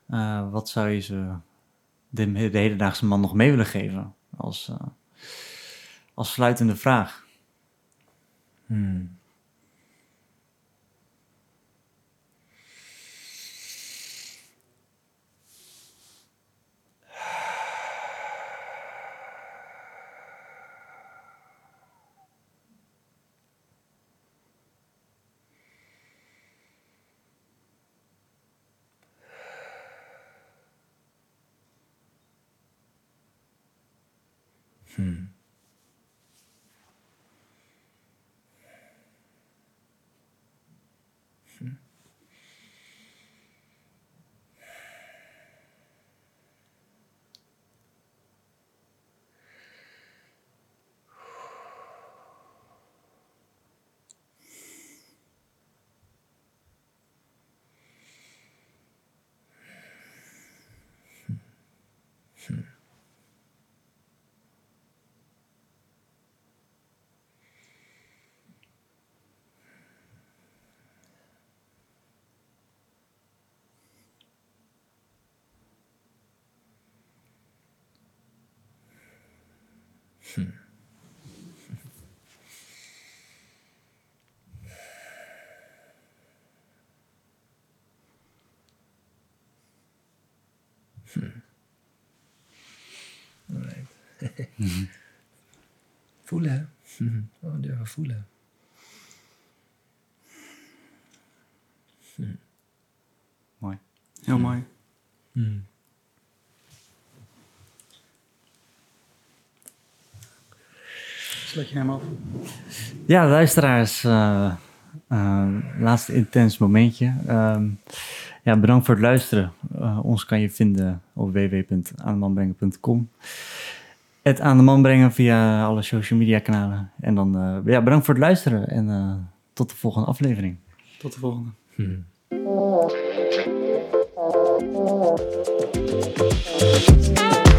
eh, wat zou je ze de, de hedendaagse man nog mee willen geven? Als, eh, als sluitende vraag. Hmm. Hmm. Alright. voelen, hè? Oh, durven voelen. Mooi. Heel mooi. Sluit je hem af. Ja, luisteraars. eh, eh, laatste intens momentje. Ehm, ja, bedankt voor het luisteren. Eh, ons kan je vinden op www.aandemanbrengen.com. Het aan de man brengen via alle social media kanalen. En dan eh, ja, bedankt voor het luisteren en eh, tot de volgende aflevering. Tot de volgende. Hmm. Thank you.